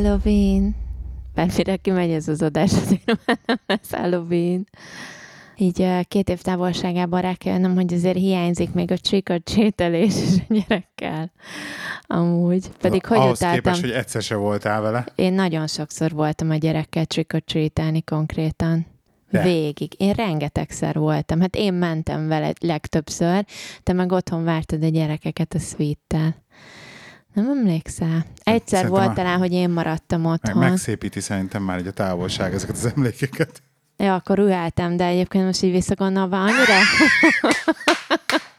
Halloween! Bármire kimegy ez az adás, azért már nem lesz Halloween. Így két év távolságában rá kell jönnöm, hogy azért hiányzik még a trick or treat-elés a gyerekkel. Amúgy. Pedig hogy Ahhoz utáltam. képest, hogy egyszer se voltál vele. Én nagyon sokszor voltam a gyerekkel or treat konkrétan. De. Végig. Én rengetegszer voltam. Hát én mentem vele legtöbbször, te meg otthon vártad a gyerekeket a sweettel. Nem emlékszel? Egyszer Szerintem volt a- talán, hogy én maradtam Meg, otthon. megszépíti szerintem már így a távolság ezeket az emlékeket. Ja, akkor ruháltam, de egyébként most így visszagondolva annyira...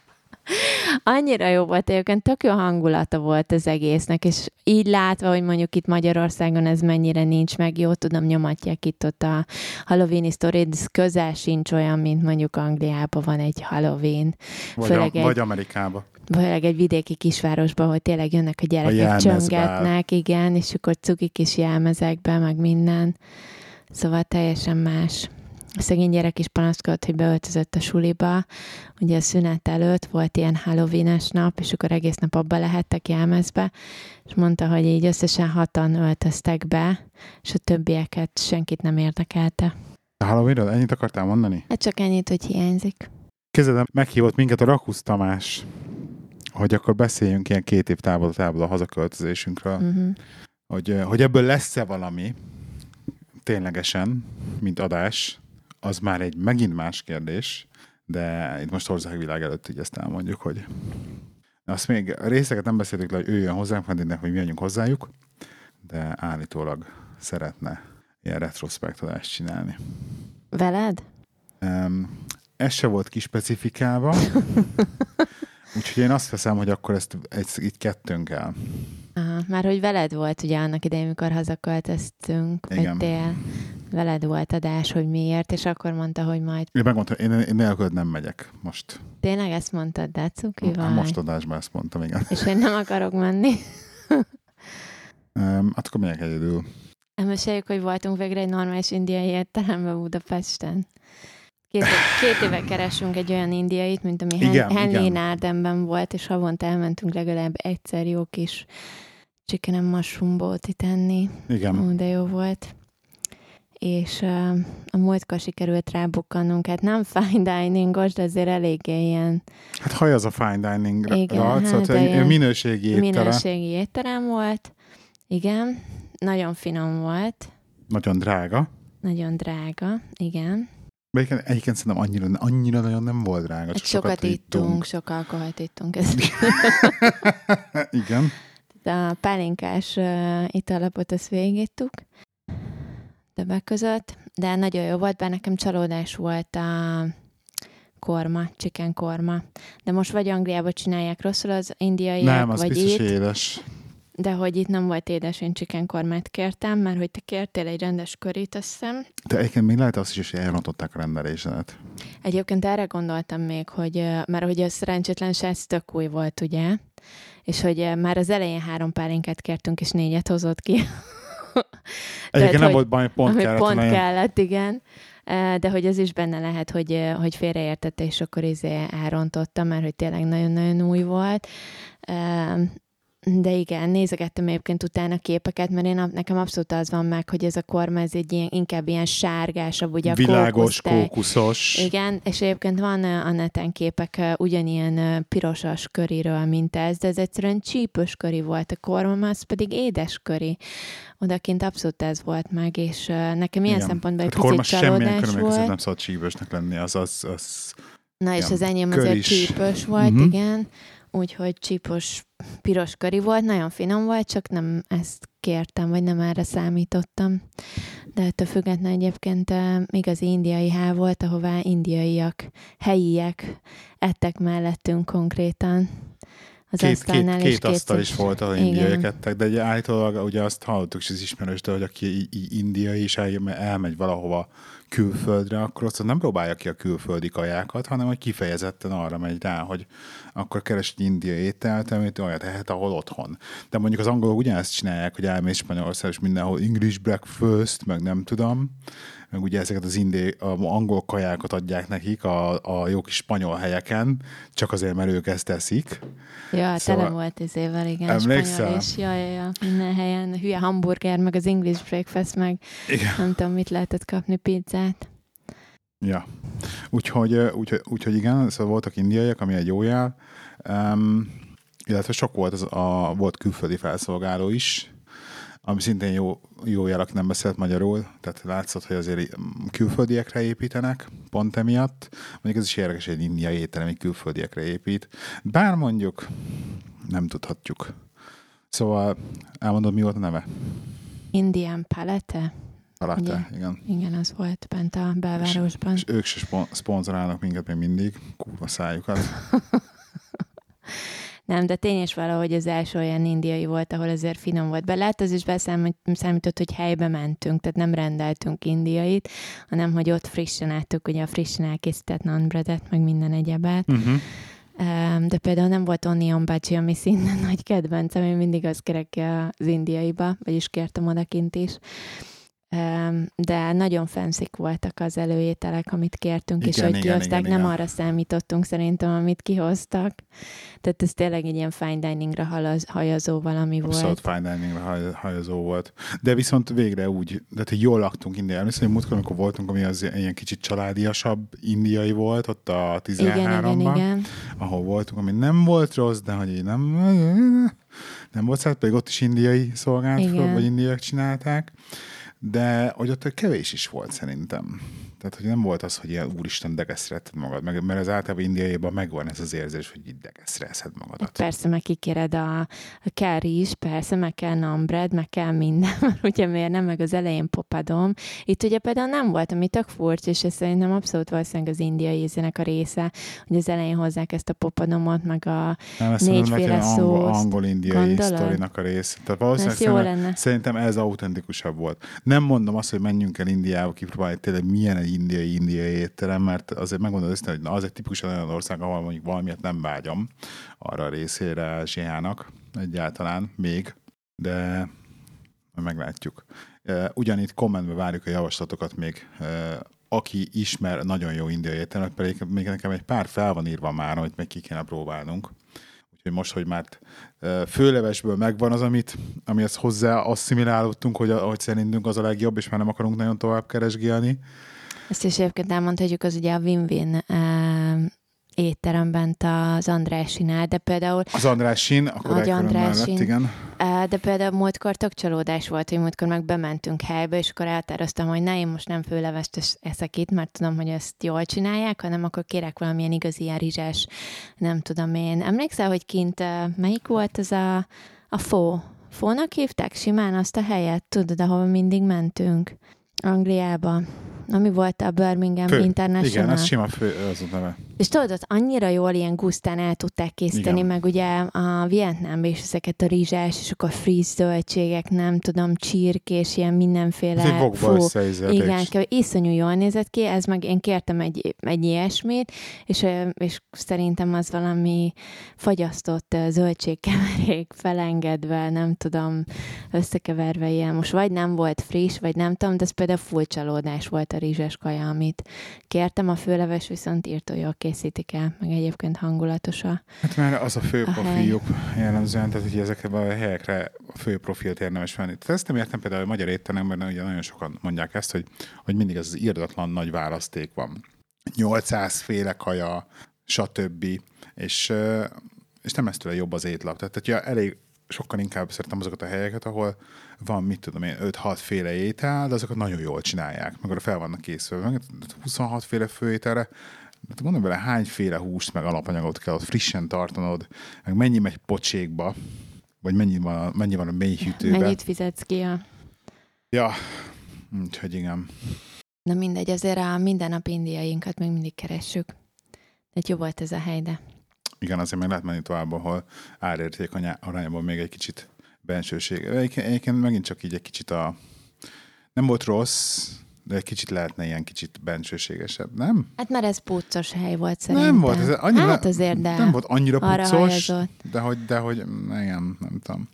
annyira jó volt egyébként, tök jó hangulata volt az egésznek, és így látva, hogy mondjuk itt Magyarországon ez mennyire nincs meg, jó, tudom, nyomatják itt ott a Halloween ez közel sincs olyan, mint mondjuk Angliában van egy Halloween, Vagy, Főleg a, egy- vagy Amerikába. vagy egy vidéki kisvárosban, hogy tényleg jönnek a gyerekek, jelmezbál. csöngetnek, igen, és akkor cuki kis jelmezekbe, meg minden. Szóval teljesen más. A szegény gyerek is panaszkodott, hogy beöltözött a suliba. Ugye a szünet előtt volt ilyen halloween nap, és akkor egész nap abba lehettek jelmezbe, és mondta, hogy így összesen hatan öltöztek be, és a többieket senkit nem érdekelte. A Halloweenről ennyit akartál mondani? Hát csak ennyit, hogy hiányzik. Kezdem, meghívott minket a Rakusz Tamás, hogy akkor beszéljünk ilyen két év távolatából a hazaköltözésünkről, Uh-huh. hogy, hogy ebből lesz-e valami ténylegesen, mint adás, az már egy megint más kérdés, de itt most országvilág előtt így ezt elmondjuk, hogy azt még a részeket nem beszéltük le, hogy ő jön hozzánk, innen, hogy mi jöjjünk hozzájuk, de állítólag szeretne ilyen retrospektadást csinálni. Veled? Um, ez se volt kispecifikálva, úgyhogy én azt veszem, hogy akkor ezt egy, így kettőnk el. Aha, már hogy veled volt ugye annak idején, mikor hazaköltöztünk, vagy Igen. tél, veled volt adás, hogy miért, és akkor mondta, hogy majd Én megmondtam, én, én nélküled nem megyek most. tényleg ezt mondtad, de cuki vagy? most adásban ezt mondtam, igen. És én nem akarok menni. Um, hát akkor megyek egyedül. Elmeséljük, hogy voltunk végre egy normális indiai étteremben Budapesten. Két, két éve keresünk egy olyan indiait, mint ami Igen. Nárdemben volt, és havonta elmentünk legalább egyszer jó kis chicken and mushroom tenni. Igen. Ó, de jó volt. És uh, a múltkor sikerült rábukkannunk, hát nem fine diningos, de azért eléggé ilyen Hát haj az a fine dining Igen, hát de egy ilyen minőségi éttere. minőségi étterem volt. Igen, nagyon finom volt, Nagyon drága. nagyon drága, igen. Egyébként, egyébként szerintem annyira, annyira nagyon nem volt drága. Hát Csak sokat ittunk, sok alkoholt ittunk. Ez Igen. a pálinkás uh, italapot, ezt végigittuk többek között, de nagyon jó volt, bár nekem csalódás volt a korma, chicken korma. De most vagy Angliában csinálják rosszul az indiaiak, nem, az vagy biztos itt, édes. de hogy itt nem volt édes, én chicken kormát kértem, mert hogy te kértél egy rendes körét, azt hiszem. De egyébként még lehet azt is, hogy elrontották a rendelésedet. Egyébként erre gondoltam még, hogy, mert hogy a szerencsétlen srác tök új volt, ugye? És hogy már az elején három pálinkát kértünk, és négyet hozott ki. Egyébként nem volt baj, pont kellett. pont nagyon- kellett, igen. De hogy az is benne lehet, hogy, hogy félreértette, és akkor izé elrontotta, mert hogy tényleg nagyon-nagyon új volt. De igen, nézegettem egyébként utána képeket, mert én, nekem abszolút az van meg, hogy ez a korma, ez egy ilyen, inkább ilyen sárgásabb, ugye a Világos, kókusztej. kókuszos. Igen, és egyébként van a neten képek ugyanilyen pirosas köriről, mint ez, de ez egyszerűen csípős köri volt a kormam, az pedig édes köri. Odakint abszolút ez volt meg, és nekem ilyen Igen. szempontból egy Hát korma picit csalódás volt. nem szabad csípősnek lenni, az, az, az Na és az enyém azért csípős volt, Mhm. uh-huh. igen, úgyhogy csípos piros köri volt, nagyon finom volt, csak nem ezt kértem, vagy nem erre számítottam. De ettől függetlenül egyébként igazi indiai há volt, ahová indiaiak, helyiek ettek mellettünk konkrétan. Az két, asztalnál, két, két asztal is volt, ahol indiaiak ettek, de ugye állítólag ugye azt hallottuk is az ismerőstől, hogy aki indiai és el- elmegy valahova külföldre, akkor ott nem próbálja ki a külföldi kajákat, hanem hogy kifejezetten arra megy rá, hogy akkor keres egy indiai ételt, amit olyan tehet, ahol otthon. De mondjuk az angolok ugyanezt csinálják, hogy elmész Spanyolország, és mindenhol English breakfast, meg nem tudom, meg ugye ezeket az indi, a angol kajákat adják nekik a, a jó kis spanyol helyeken, csak azért, mert ők ezt teszik. Ja, szóval, tele volt ez évvel, igen. Emlékszel? Spanyol, és ja, ja, ja, minden helyen. Hülye hamburger, meg az English breakfast, meg igen. nem tudom, mit lehetett kapni, pizzát. Ja, úgyhogy, úgyhogy, úgyhogy igen, szóval voltak indiaiak, ami egy jó jel, um, illetve sok volt, az a, volt külföldi felszolgáló is, ami szintén jó, jó jel, aki nem beszélt magyarul, tehát látszott, hogy azért külföldiekre építenek, pont emiatt. Mondjuk ez is érdekes, egy indiai étel, ami külföldiekre épít. Bár mondjuk nem tudhatjuk. Szóval elmondod, mi volt a neve? Indian Palette. Palette, igen. Igen, az volt bent a belvárosban. És, és ők se szponzorálnak minket még mindig, kurva szájukat. Nem, de tény is valahogy az első olyan indiai volt, ahol azért finom volt. Be lehet az is beszámított, hogy helybe mentünk, tehát nem rendeltünk indiait, hanem hogy ott frissen ettük ugye a frissen elkészített nanbredet, meg minden egyebet. Uh-huh. De például nem volt onion bhaji, ami szintén nagy kedvencem, én mindig azt kerek az indiaiba, vagyis kértem odakint is de nagyon fenszik voltak az előételek, amit kértünk, igen, és hogy kihozták, igen, igen, nem igen. arra számítottunk szerintem, amit kihoztak. Tehát ez tényleg egy ilyen fine diningra hajazó valami Abszolút volt. Abszolút fine diningra hajazó volt. De viszont végre úgy, de hogy jól laktunk Indiában. Emlékszem, hogy múltkor, amikor voltunk, ami az ilyen kicsit családiasabb indiai volt, ott a 13-ban, igen, igen, igen. ahol voltunk, ami nem volt rossz, de hogy így nem, nem volt szállt, pedig ott is indiai szolgált, vagy indiaiak csinálták de hogy ott kevés is volt szerintem. Tehát, hogy nem volt az, hogy ilyen úristen degeszretted magad, meg, mert az általában indiaiban megvan ez az érzés, hogy így degeszrezhed magadat. Persze, meg kikéred a, a kell is, persze, meg kell nambred, meg kell minden, mert ugye miért nem, meg az elején popadom. Itt ugye például nem volt, ami tök furcsa, és ez szerintem abszolút valószínűleg az indiai ízének a része, hogy az elején hozzák ezt a popadomot, meg a nem, négyféle szót. Angol, angol-indiai sztorinak a része. Tehát valószínűleg szerintem, szerintem ez autentikusabb volt. Nem mondom azt, hogy menjünk el Indiába kipróbálni, tényleg milyen egy indiai indiai étterem, mert azért megmondod ezt, hogy na, az egy tipikusan olyan ország, ahol mondjuk valamiért nem vágyom arra a részére Ázsiának egyáltalán még, de meglátjuk. Ugyanitt kommentbe várjuk a javaslatokat még aki ismer nagyon jó indiai éttermet, pedig még nekem egy pár fel van írva már, amit meg ki kéne próbálnunk. Úgyhogy most, hogy már főlevesből megvan az, amit, amihez hozzá asszimilálódtunk, hogy, hogy szerintünk az a legjobb, és már nem akarunk nagyon tovább keresgélni, ezt is egyébként elmondhatjuk, az ugye a win-win étteremben az Andrásinál, de például... Az Andrásin, akkor Nagy Andrásin, mellett, igen. De például múltkor tök csalódás volt, hogy múltkor meg bementünk helybe, és akkor eltároztam, hogy ne, én most nem főlevest eszek itt, mert tudom, hogy ezt jól csinálják, hanem akkor kérek valamilyen igazi ilyen rizsás, nem tudom én. Emlékszel, hogy kint melyik volt az a, a fó? Fónak hívták simán azt a helyet, tudod, ahol mindig mentünk? Angliába ami volt a Birmingham fő. International. Igen, ez sima fő, az a neve. És tudod, ott annyira jól ilyen gusztán el tudták készíteni, Igen. meg ugye a Vietnámban is ezeket a rizsás, és akkor frizz zöldségek, nem tudom, csirkés, ilyen mindenféle. Ez fú, Igen, iszonyú jól nézett ki, ez meg én kértem egy, egy ilyesmit, és, és szerintem az valami fagyasztott zöldségkeverék felengedve, nem tudom, összekeverve ilyen. Most vagy nem volt friss, vagy nem tudom, de ez például full csalódás volt a rizses kaja, amit kértem, a főleves viszont írtó jól készítik el, meg egyébként hangulatos a Hát már az a fő a profiljuk jellemzően, tehát hogy ezekre a helyekre a fő profilt érdemes venni. Tehát ezt nem értem például a magyar étteremben, ugye nagyon sokan mondják ezt, hogy, hogy mindig ez az írdatlan nagy választék van. 800 féle kaja, stb. És, és nem ez tőle jobb az étlap. Tehát, hogyha elég sokkal inkább szeretem azokat a helyeket, ahol van, mit tudom én, 5-6 féle étel, de azokat nagyon jól csinálják, meg arra fel vannak készülve. 26 féle főételre, hát gondolj bele, hányféle húst meg alapanyagot kell ott frissen tartanod, meg mennyi megy pocsékba, vagy mennyi van, mennyi van a mély hűtőben. Mennyit fizetsz ki a... Ja, úgyhogy igen. Na mindegy, azért a mindennap indiainkat még mindig keressük. De jó volt ez a hely, de... Igen, azért meg lehet menni tovább, ahol árérték arányában még egy kicsit bensőség. Egyébként megint csak így egy kicsit a... Nem volt rossz, de egy kicsit lehetne ilyen kicsit bencsőségesebb, nem? Hát mert ez puccos hely volt szerintem. Nem volt, ez annyira, Hát azért, de nem volt annyira puccos, de hogy, de hogy igen, nem tudom.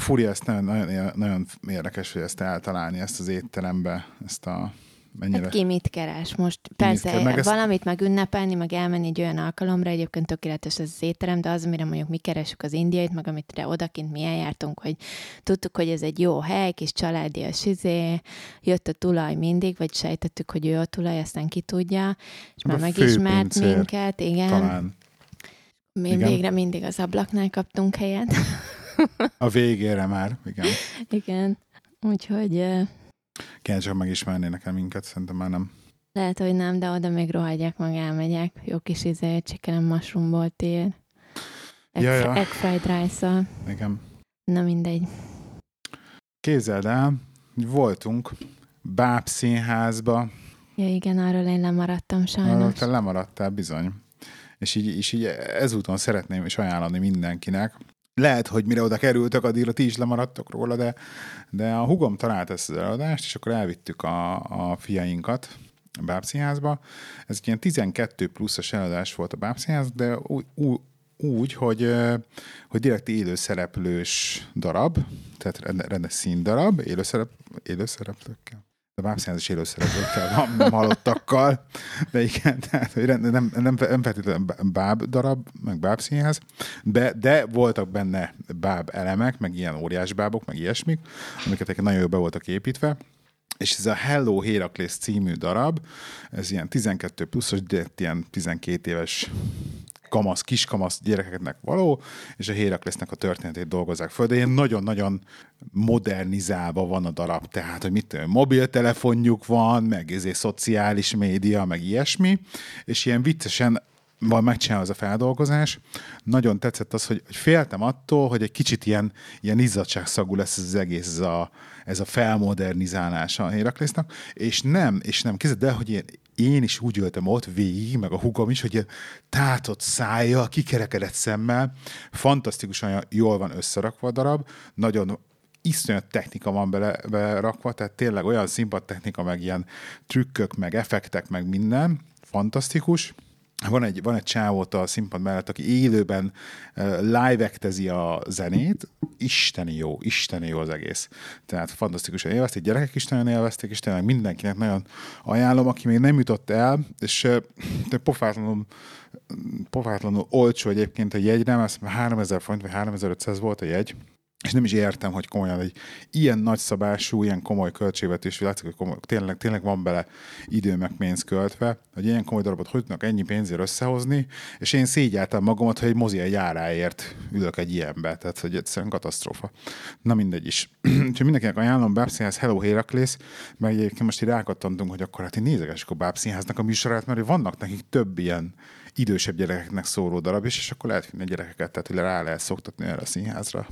Furi, ezt nagyon, nagyon, nagyon érdekes, hogy ezt eltalálni, ezt az étterembe, ezt a mennyire... Hát ki mit keres most? Persze, keres? Meg ezt- valamit meg ünnepelni, meg elmenni egy olyan alkalomra, egyébként tökéletes ez az étterem, de az, amire mondjuk mi keresünk az indiait, meg amit odakint mi eljártunk, hogy tudtuk, hogy ez egy jó hely, kis családias izé, jött a tulaj mindig, vagy sejtettük, hogy ő a tulaj, aztán ki tudja, és már megismert minket, igen. Talán Mi igen. végre mindig az ablaknál kaptunk helyet. a végére már, igen. igen. Úgyhogy Kéne csak megismerni nekem minket, szerintem már nem. lehet, hogy nem, de oda még rohagyják, meg elmegyek. Jó kis izé, chicken and mushroom tér. Egg, Ja, ja. egg fried rice Igen. Na mindegy. Képzeld el, voltunk Báb színházba, Ja igen, arról én lemaradtam arról sajnos. te lemaradtál bizony. És így, és így ezúton szeretném is ajánlani mindenkinek. Lehet, hogy mire oda kerültek, addigra ti is lemaradtok róla, de, de a hugom talált ezt az előadást, és akkor elvittük a, a fiainkat a Bábszínházba. Ez egy ilyen 12 pluszos előadás volt a Bábszínház, de úgy, úgy, úgy hogy, hogy direkt élőszereplős darab, tehát rende- rendes színdarab, élőszerep, élőszereplőkkel. De Bábszínház is élőszereplőkkel nem halottakkal, de igen, tehát hogy rend- nem, nem, nem feltétlenül báb darab, meg bábszínház, de, de voltak benne báb elemek, meg ilyen óriás bábok, meg ilyesmik, amiket nagyon jól be voltak építve, és ez a Hello Héraklész című darab, ez ilyen 12 pluszos, de ilyen 12 éves kamasz, kiskamasz gyerekeknek való, és a Héraklésznek a történetét dolgozzák föl, de ilyen nagyon-nagyon modernizálva van a darab, tehát, hogy mit tudom, mobiltelefonjuk van, meg ezért szociális média, meg ilyesmi, és ilyen viccesen van megcsinálva az a feldolgozás. Nagyon tetszett az, hogy, hogy féltem attól, hogy egy kicsit ilyen, ilyen izzadságszagú lesz ez az egész, ez a, ez a felmodernizálása a Héraklésznak, és nem, és nem kezdett el, hogy én, én is úgy ültem ott végig, meg a hugom is, hogy tátott szája, kikerekedett szemmel, fantasztikusan jól van összerakva a darab, nagyon iszonyat technika van bele, berakva, tehát tényleg olyan színpadtechnika, meg ilyen trükkök, meg effektek, meg minden, fantasztikus. Van egy, van egy csávó ott a színpad mellett, aki élőben uh, live a zenét, isteni jó, isteni jó az egész. Tehát fantasztikusan élvezték, gyerekek is nagyon élvezték, és tényleg mindenkinek nagyon ajánlom, aki még nem jutott el, és uh, pofátlanul, pofátlanul olcsó egyébként a jegyre, mert 3000 forint vagy 3500 volt a jegy, és nem is értem, hogy komolyan egy ilyen nagyszabású, ilyen komoly költségvetés, látszik, hogy komoly, tényleg, tényleg van bele idő meg pénz költve, hogy ilyen komoly darabot hogy tudnak ennyi pénzért összehozni, és én szégyeltem magamat, hogy egy mozi egy áráért ülök egy ilyenbe, tehát hogy egyszerűen katasztrófa. Na mindegy is. Úgyhogy mindenkinek ajánlom Bábszínház Hello Héraklész, mert egyébként most így rákattantunk, hogy akkor hát én nézegessük a Bábszínháznak a műsorát, mert vannak nekik több ilyen idősebb gyerekeknek szóló darab is, és akkor lehet vinni a gyerekeket, tehát hogy rá lehet szoktatni erre a színházra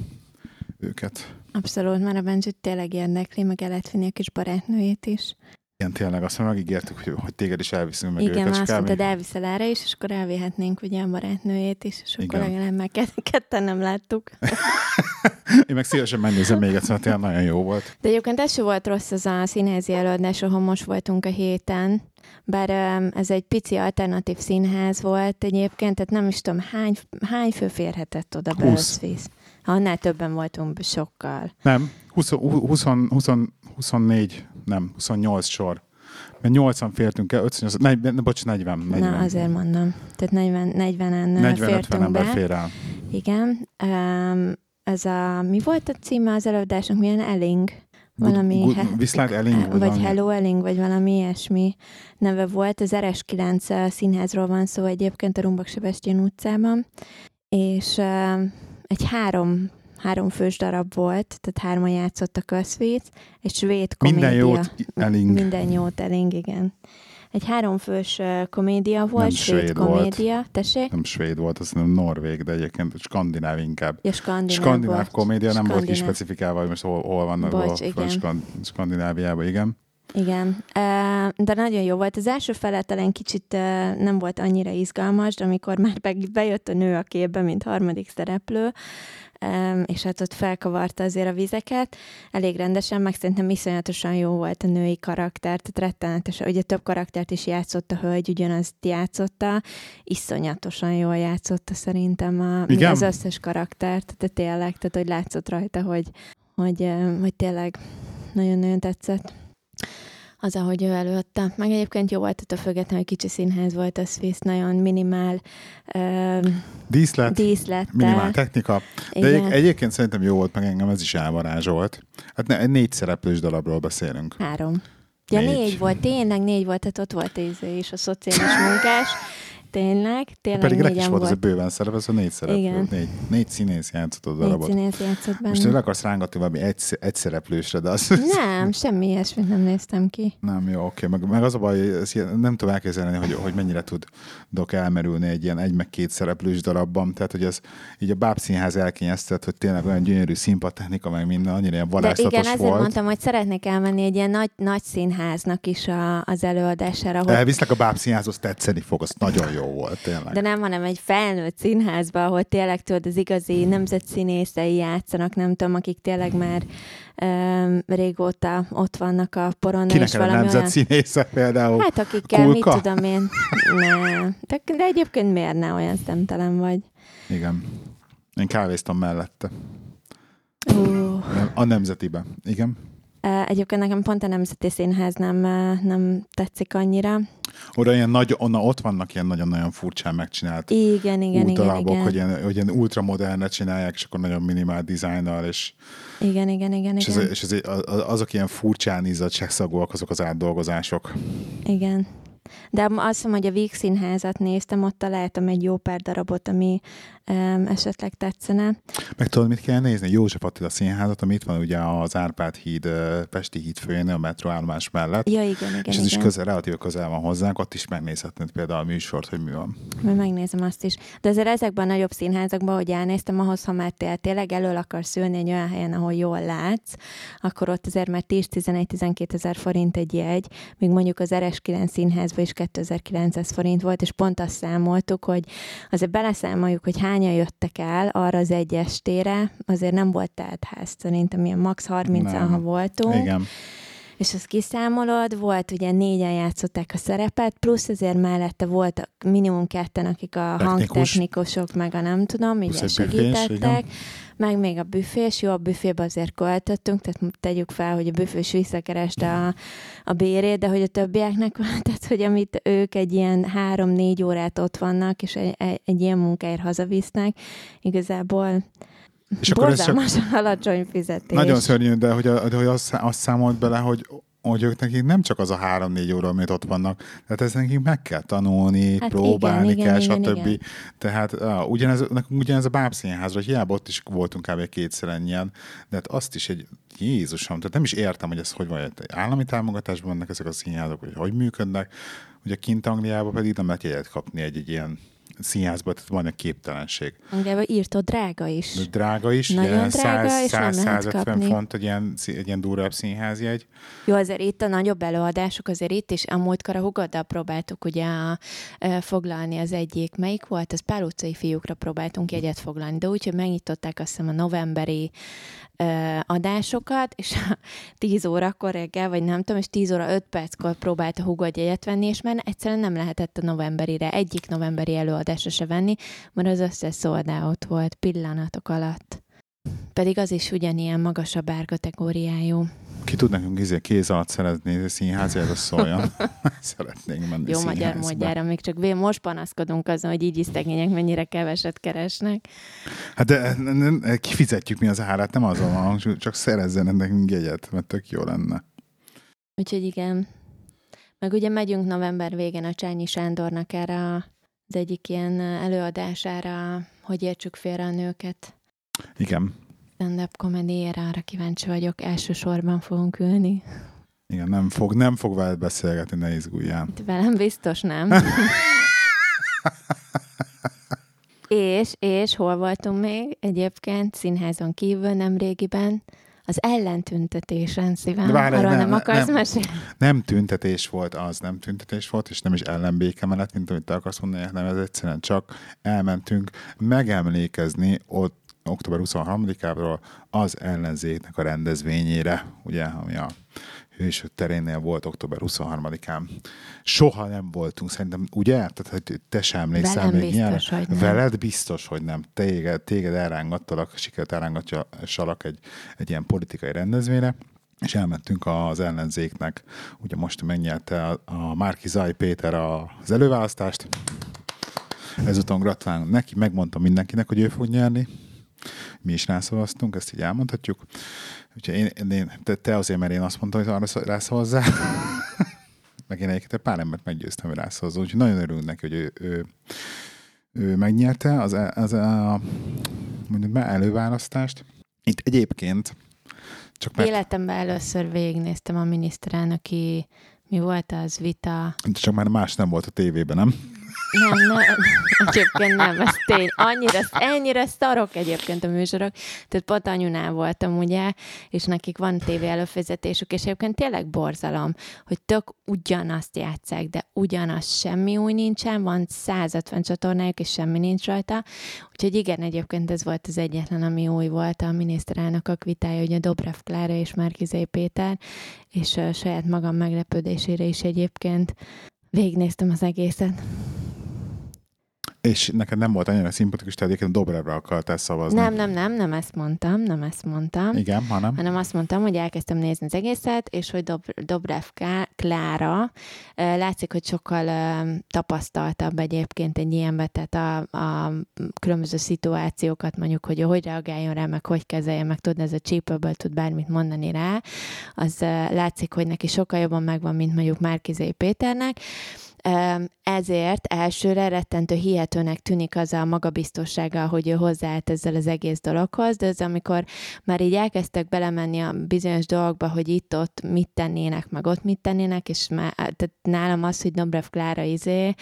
őket. Abszolút, már a Benjit tényleg érdekli, meg el lehet vinni a kis barátnőjét is. Igen, tényleg, azt már megígértük, hogy, hogy téged is elviszünk meg Igen, őket, azt mondtad, még... elviszel erre is, és akkor elvihetnénk ugye a barátnőjét is, és akkor Igen. legalább már ketten nem láttuk. Én meg szívesen megnézem még egyszer, tényleg nagyon jó volt. De egyébként ez sem volt rossz az a színházi előadás, ahol most voltunk a héten. Bár ez egy pici alternatív színház volt egyébként, tehát nem is tudom, hány, hány fő férhetett oda be 20. Annál többen voltunk sokkal. Nem, 20, 20, 20, 24, nem, 28 sor. Mert 80 fértünk el, 58, 40, ne, bocs, 40. 40. Na, azért mondom. Tehát 40, 40-en 40-50 fértünk ember be. fér el. Igen. Um, ez a, mi volt a címe az előadásnak? Milyen Elling? Good- Valami, good- he- Viszlát Elling, vagy vagy. Hello Elling, vagy valami ilyesmi neve volt. Az RS9 színházról van szó egyébként a Rumbak Sebestyén utcában, és egy három három fős darab volt, tehát hárman játszottak összvét, egy svéd komédia. Minden jót, Elling. Minden jót, Elling, igen. Egy háromfős komédia volt, Nem svéd, svéd volt. komédia. Tessék? Nem svéd volt, azt nem norvég, de egyébként skandináv inkább. Ja, skandináv, Skandináv volt. komédia nem volt kispecifikálva, hogy most hol, hol vannak, Bocs, hol, igen. Skand- Skandináviában, igen. Igen, de nagyon jó volt. Az első felet elején kicsit nem volt annyira izgalmas, de amikor már bejött a nő a képbe, mint harmadik szereplő, és hát ott felkavarta azért a vizeket, elég rendesen, meg szerintem iszonyatosan jó volt a női karakter, tehát rettenetes, ugye több karaktert is játszott a hölgy, ugyanazt játszotta, iszonyatosan jól játszotta szerintem a, Igen? az összes karaktert, tehát tényleg, tehát hogy látszott rajta, hogy, hogy, hogy tényleg nagyon-nagyon tetszett az, ahogy ő előadta. Meg egyébként jó volt a független, hogy kicsi színház volt, az Swiss, nagyon minimál uh, díszlet, díszlet, minimál technika. De egy, egyébként szerintem jó volt, meg engem ez is elvarázsolt. Hát ne, négy szereplős darabról beszélünk. Három. Ja, négy. négy volt, tényleg négy volt, tehát ott volt és a szociális munkás, Tényleg, tényleg Pedig négyen is volt, volt. az a bőven szerep, ez a négy szereplő. Igen. Négy, négy színész játszott a darabot. Négy színész játszott benne. Most le akarsz rángatni valami egy, egy szereplősre, de az... Nem, semmi ilyesmit nem néztem ki. Nem, jó, oké. Meg, meg az a baj, nem tudom elképzelni, hogy, hogy mennyire tudok elmerülni egy ilyen egy meg két szereplős darabban. Tehát, hogy ez így a bábszínház elkényeztet, hogy tényleg olyan gyönyörű színpadtechnika, meg minden, annyira ilyen varázslatos De igen, ezért mondtam, hogy szeretnék elmenni egy ilyen nagy, nagy színháznak is a, az előadására. Hogy... Elviszlek a bábszínházhoz, tetszeni fog, az nagyon jó volt, tényleg. De nem, hanem egy felnőtt színházba, ahol tényleg tudod, az igazi nemzetszínészei játszanak, nem tudom, akik tényleg már um, régóta ott vannak a poron. Kinek és a nemzetszínésze például? Hát akikkel, Kulka? mit tudom én. Ne. De, de egyébként miért ne olyan szemtelen vagy? Igen. Én kávéztam mellette. Uh. A nemzetibe. Igen. Egyébként nekem pont a Nemzeti Színház nem, nem tetszik annyira. Oda ilyen nagy, onna ott vannak ilyen nagyon-nagyon furcsán megcsinált igen, igen, igen, igen. hogy ilyen, hogy ilyen ultramodernet csinálják, és akkor nagyon minimál dizájnnal, és igen, igen, igen. És, igen. Ez, és ez, azok ilyen furcsán izzadságszagúak, azok az átdolgozások. Igen. De azt hiszem, hogy a Víg Színházat néztem, ott találtam egy jó pár darabot, ami um, esetleg tetszene. Meg tudod, mit kell nézni? József Attila Színházat, ami itt van ugye az Árpád híd, Pesti híd főjén, a metroállomás mellett. Ja, igen, igen. És ez igen. is közel, relatív közel van hozzánk, ott is megnézhetnéd például a műsort, hogy mi van. Majd megnézem azt is. De azért ezekben a nagyobb színházakban, hogy elnéztem, ahhoz, ha már tényleg elől akarsz ülni egy olyan helyen, ahol jól látsz, akkor ott azért már 10-11-12 ezer forint egy jegy, míg mondjuk az RS9 színházban is 2900 forint volt, és pont azt számoltuk, hogy azért beleszámoljuk, hogy hányan jöttek el arra az egy estére, azért nem volt ház, szerintem ilyen max 30-an, ha voltunk. Igen és azt kiszámolod, volt ugye négyen játszották a szerepet, plusz azért mellette volt minimum ketten, akik a Technikus. hangtechnikusok, meg a nem tudom, így segítettek, meg még a büfés, jó, a büfébe azért költöttünk, tehát tegyük fel, hogy a büfés visszakereste a, a bérét, de hogy a többieknek, tehát hogy amit ők egy ilyen három-négy órát ott vannak, és egy, egy, egy ilyen munkáért hazavisznek, igazából és akkor ez csak alacsony fizetés. Nagyon szörnyű, de hogy, de hogy azt, azt számolt bele, hogy hogy ők nekik nem csak az a három-négy óra, amit ott vannak, tehát ez nekik meg kell tanulni, hát próbálni igen, kell, igen, stb. Igen. Tehát uh, ugyanez, ugyanez a bábszínház, hogy hiába ott is voltunk kb. kétszer ennyien, de hát azt is egy Jézusom, tehát nem is értem, hogy ez hogy van, hogy állami támogatásban vannak ezek a színházak, hogy hogy működnek, ugye kint Angliában pedig nem lehet jegyet kapni egy, egy ilyen színházba, tehát van egy képtelenség. Ugye írtod drága is. Drága is. Nagyon drága, 100, és 100, 150 font egy ilyen, egy ilyen durvább színházjegy. Jó, azért itt a nagyobb előadások, azért itt is a múltkor a hugoddal próbáltuk ugye a, a, foglalni az egyik. Melyik volt? Az Pál utcai fiúkra próbáltunk jegyet foglalni, de úgy, hogy megnyitották azt hiszem a novemberi ö, adásokat, és 10 órakor reggel, vagy nem tudom, és 10 óra 5 perckor próbálta hugod jegyet venni, és már egyszerűen nem lehetett a novemberire, egyik novemberi előadásra se venni, mert az összes out volt pillanatok alatt. Pedig az is ugyanilyen magasabb árkategóriájú. Ki tud nekünk izé kéz alatt szeretni színházjára szóljon? Szeretnénk menni Jó magyar módjára, még csak most panaszkodunk azon, hogy így szegények mennyire keveset keresnek. Hát de kifizetjük mi az árát, nem azon van, csak szerezzen nekünk jegyet, mert tök jó lenne. Úgyhogy igen. Meg ugye megyünk november végén a Csányi Sándornak erre az egyik ilyen előadására, hogy értsük félre a nőket. Igen, stand-up komédiára, arra kíváncsi vagyok, elsősorban fogunk ülni. Igen, nem fog, nem fog veled beszélgetni, ne izguljál. Itt velem biztos nem. és, és hol voltunk még egyébként, színházon kívül nem régiben, Az ellentüntetés, Szíven, Várj, arról nem, nem, akarsz nem. mesélni? Nem tüntetés volt az, nem tüntetés volt, és nem is ellenbékemenet, mint amit te akarsz mondani, hanem ez egyszerűen csak elmentünk megemlékezni ott október 23-áról az ellenzéknek a rendezvényére, ugye, ami a Hősök terénél volt október 23-án. Soha nem voltunk, szerintem, ugye? Tehát, hogy te sem emlékszel még nem. Veled biztos, hogy nem. Téged, téged elrángattalak, sikert elrángattalak egy, egy ilyen politikai rendezvényre, és elmentünk az ellenzéknek. Ugye most megnyerte a, a Márki Zaj Péter az előválasztást. Ezután gratulálunk neki, megmondtam mindenkinek, hogy ő fog nyerni. Mi is rászavaztunk, ezt így elmondhatjuk. Úgyhogy én, én, te, te azért, mert én azt mondtam, hogy arra rászavazzál. meg én egyébként pár embert meggyőztem, hogy rászavazzon. Úgyhogy nagyon örülünk neki, hogy ő, ő, ő megnyerte az, az a mondjuk már előválasztást. Itt egyébként csak mert, Életemben először végignéztem a miniszterelnöki, mi volt az vita, csak már más nem volt a tévében, nem? Nem, nem, egyébként nem, ez tény. Annyira, ennyire szarok egyébként a műsorok. Tehát pont anyunál voltam, ugye, és nekik van tévé előfizetésük, és egyébként tényleg borzalom, hogy tök ugyanazt játszák, de ugyanaz semmi új nincsen, van 150 csatornájuk, és semmi nincs rajta. Úgyhogy igen, egyébként ez volt az egyetlen, ami új volt a miniszterelnökök vitája, ugye Dobrev Klára és Márkizé Péter, és saját magam meglepődésére is egyébként végignéztem az egészet. És neked nem volt annyira szimpatikus, te egyébként Dobrevre akartál szavazni. Nem, nem, nem, nem ezt mondtam, nem ezt mondtam. Igen, hanem? hanem azt mondtam, hogy elkezdtem nézni az egészet, és hogy Dob- Dobrev Klára látszik, hogy sokkal tapasztaltabb egyébként egy ilyenbe, tehát a, a különböző szituációkat mondjuk, hogy hogy reagáljon rá, meg hogy kezelje, meg tudni, ez a csípőből tud bármit mondani rá, az látszik, hogy neki sokkal jobban megvan, mint mondjuk Márkizé Péternek, ezért elsőre rettentő hihetőnek tűnik az a magabiztossága, hogy ő hozzáállt ezzel az egész dologhoz, de ez amikor már így elkezdtek belemenni a bizonyos dolgokba, hogy itt-ott mit tennének, meg ott mit tennének, és már, tehát nálam az, hogy Dobrev Klára izé,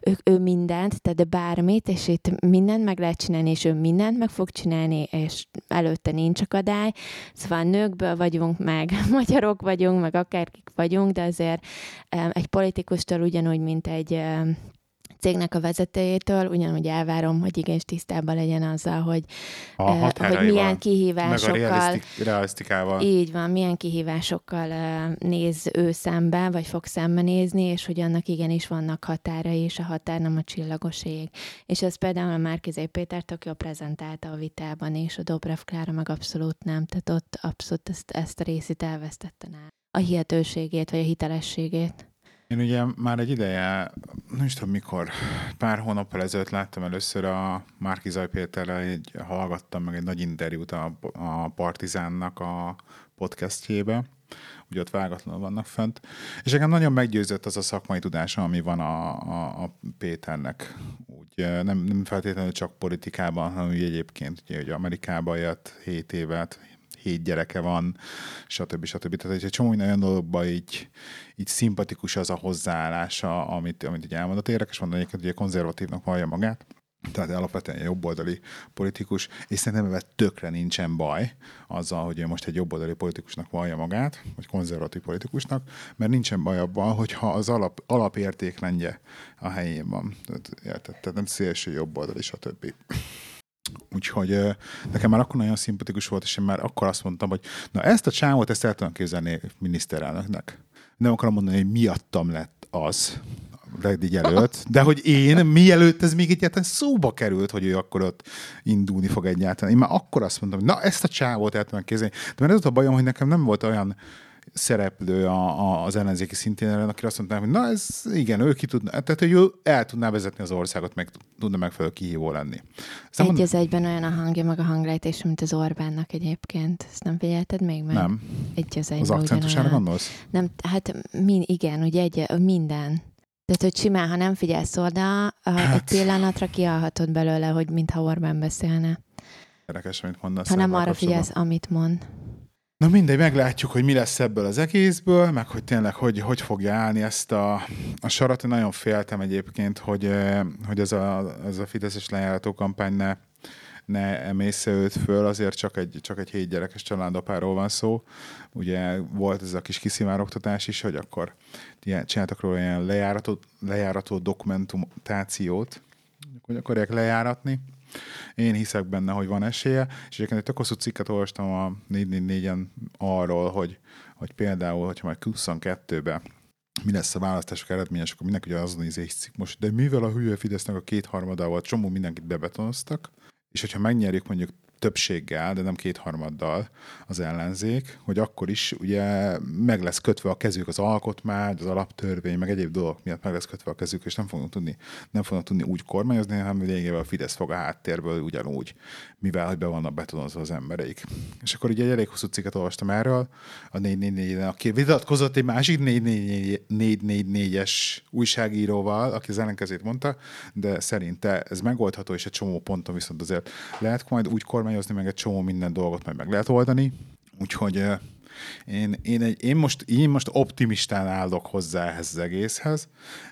ő, ő mindent, tehát bármit, és itt mindent meg lehet csinálni, és ő mindent meg fog csinálni, és előtte nincs akadály. Szóval nőkből vagyunk, meg magyarok vagyunk, meg akárkik vagyunk, de azért egy politikustól ugyanúgy, mint egy cégnek a vezetőjétől, ugyanúgy elvárom, hogy igenis tisztában legyen azzal, hogy, a hogy milyen kihívásokkal, meg a realisztik, realisztikával. Így van, milyen kihívásokkal néz ő szembe, vagy fog szembenézni, és hogy annak igenis vannak határai, és a határ nem a csillagos ég. És ez például a Márkizé Péter tök jól prezentálta a vitában, és a Dobrev Klára meg abszolút nem, tehát ott abszolút ezt, ezt a részét elvesztette nála. A hihetőségét, vagy a hitelességét. Én ugye már egy ideje, nem is tudom mikor, pár hónappal ezelőtt láttam először a Márki Zaj Péterrel, egy, hallgattam meg egy nagy interjút a, a Partizánnak a podcastjébe, ugye ott vágatlanul vannak fent, és engem nagyon meggyőzött az a szakmai tudása, ami van a, a, a Péternek. Úgy, nem, nem feltétlenül csak politikában, hanem úgy egyébként, ugye, hogy Amerikában jött 7 évet, hét gyereke van, stb. stb. Tehát egy csomó olyan dologban így, így szimpatikus az a hozzáállása, amit, amit így elmondott. Érdekes mondani, hogy ugye konzervatívnak vallja magát, tehát alapvetően jobboldali politikus, és szerintem ebben tökre nincsen baj azzal, hogy ő most egy jobboldali politikusnak vallja magát, vagy konzervatív politikusnak, mert nincsen baj abban, hogyha az alap, alapértékrendje a helyén van. Tehát? Tehát nem szélső jobboldali, stb. Úgyhogy nekem már akkor nagyon szimpatikus volt, és én már akkor azt mondtam, hogy na ezt a csávot, ezt el tudom képzelni miniszterelnöknek. Nem akarom mondani, hogy miattam lett az, Reddig előtt, de hogy én, mielőtt ez még egyáltalán szóba került, hogy ő akkor ott indulni fog egyáltalán. Én már akkor azt mondtam, na ezt a csávot el tudom képzelni. De mert ez a bajom, hogy nekem nem volt olyan szereplő a, a, az ellenzéki szintén, aki azt mondta, hogy na ez igen, ő ki tudna, tehát hogy ő el tudná vezetni az országot, meg tudna megfelelő kihívó lenni. Aztán egy az egyben olyan a hangja, meg a hanglejtés, mint az Orbánnak egyébként. Ezt nem figyelted még meg? Nem. Egy az egyben Az akcentusára gondolsz? Nem, hát min, igen, ugye egy, minden. Tehát, hogy simán, ha nem figyelsz oda, hát... egy pillanatra kialhatod belőle, hogy mintha Orbán beszélne. Érdekes, amit mondasz. Ha nem arra figyelsz, amit mond. Na mindegy, meglátjuk, hogy mi lesz ebből az egészből, meg hogy tényleg hogy, hogy fogja állni ezt a, a sarat. Én nagyon féltem egyébként, hogy, hogy ez a, ez a Fideszes lejárató kampány ne, ne emészze őt föl, azért csak egy, csak egy hét gyerekes családapáról van szó. Ugye volt ez a kis kiszivárogtatás is, hogy akkor csináltak róla ilyen lejárató, lejárató dokumentációt, hogy akarják lejáratni. Én hiszek benne, hogy van esélye, és egyébként egy tök hosszú cikket olvastam a 444-en arról, hogy, hogy például, hogyha majd 22-be mi lesz a választások eredményes, akkor mindenki ugye azon izékszik most, de mivel a hülye Fidesznek a kétharmadával csomó mindenkit bebetonoztak, és hogyha megnyerjük mondjuk többséggel, de nem kétharmaddal az ellenzék, hogy akkor is ugye meg lesz kötve a kezük az alkotmány, az alaptörvény, meg egyéb dolgok miatt meg lesz kötve a kezük, és nem fognak tudni, nem fognak tudni úgy kormányozni, hanem lényegében a Fidesz fog a háttérből ugyanúgy, mivel hogy be vannak betonozva az embereik. És akkor ugye egy elég hosszú cikket olvastam erről, a 444 aki vitatkozott egy másik 444-es újságíróval, aki az ellenkezét mondta, de szerinte ez megoldható, és egy csomó ponton viszont azért lehet majd úgy kormányozni, kormányozni, meg egy csomó minden dolgot majd meg lehet oldani. Úgyhogy én, én, egy, én, most, én most optimistán állok hozzá ehhez az egészhez,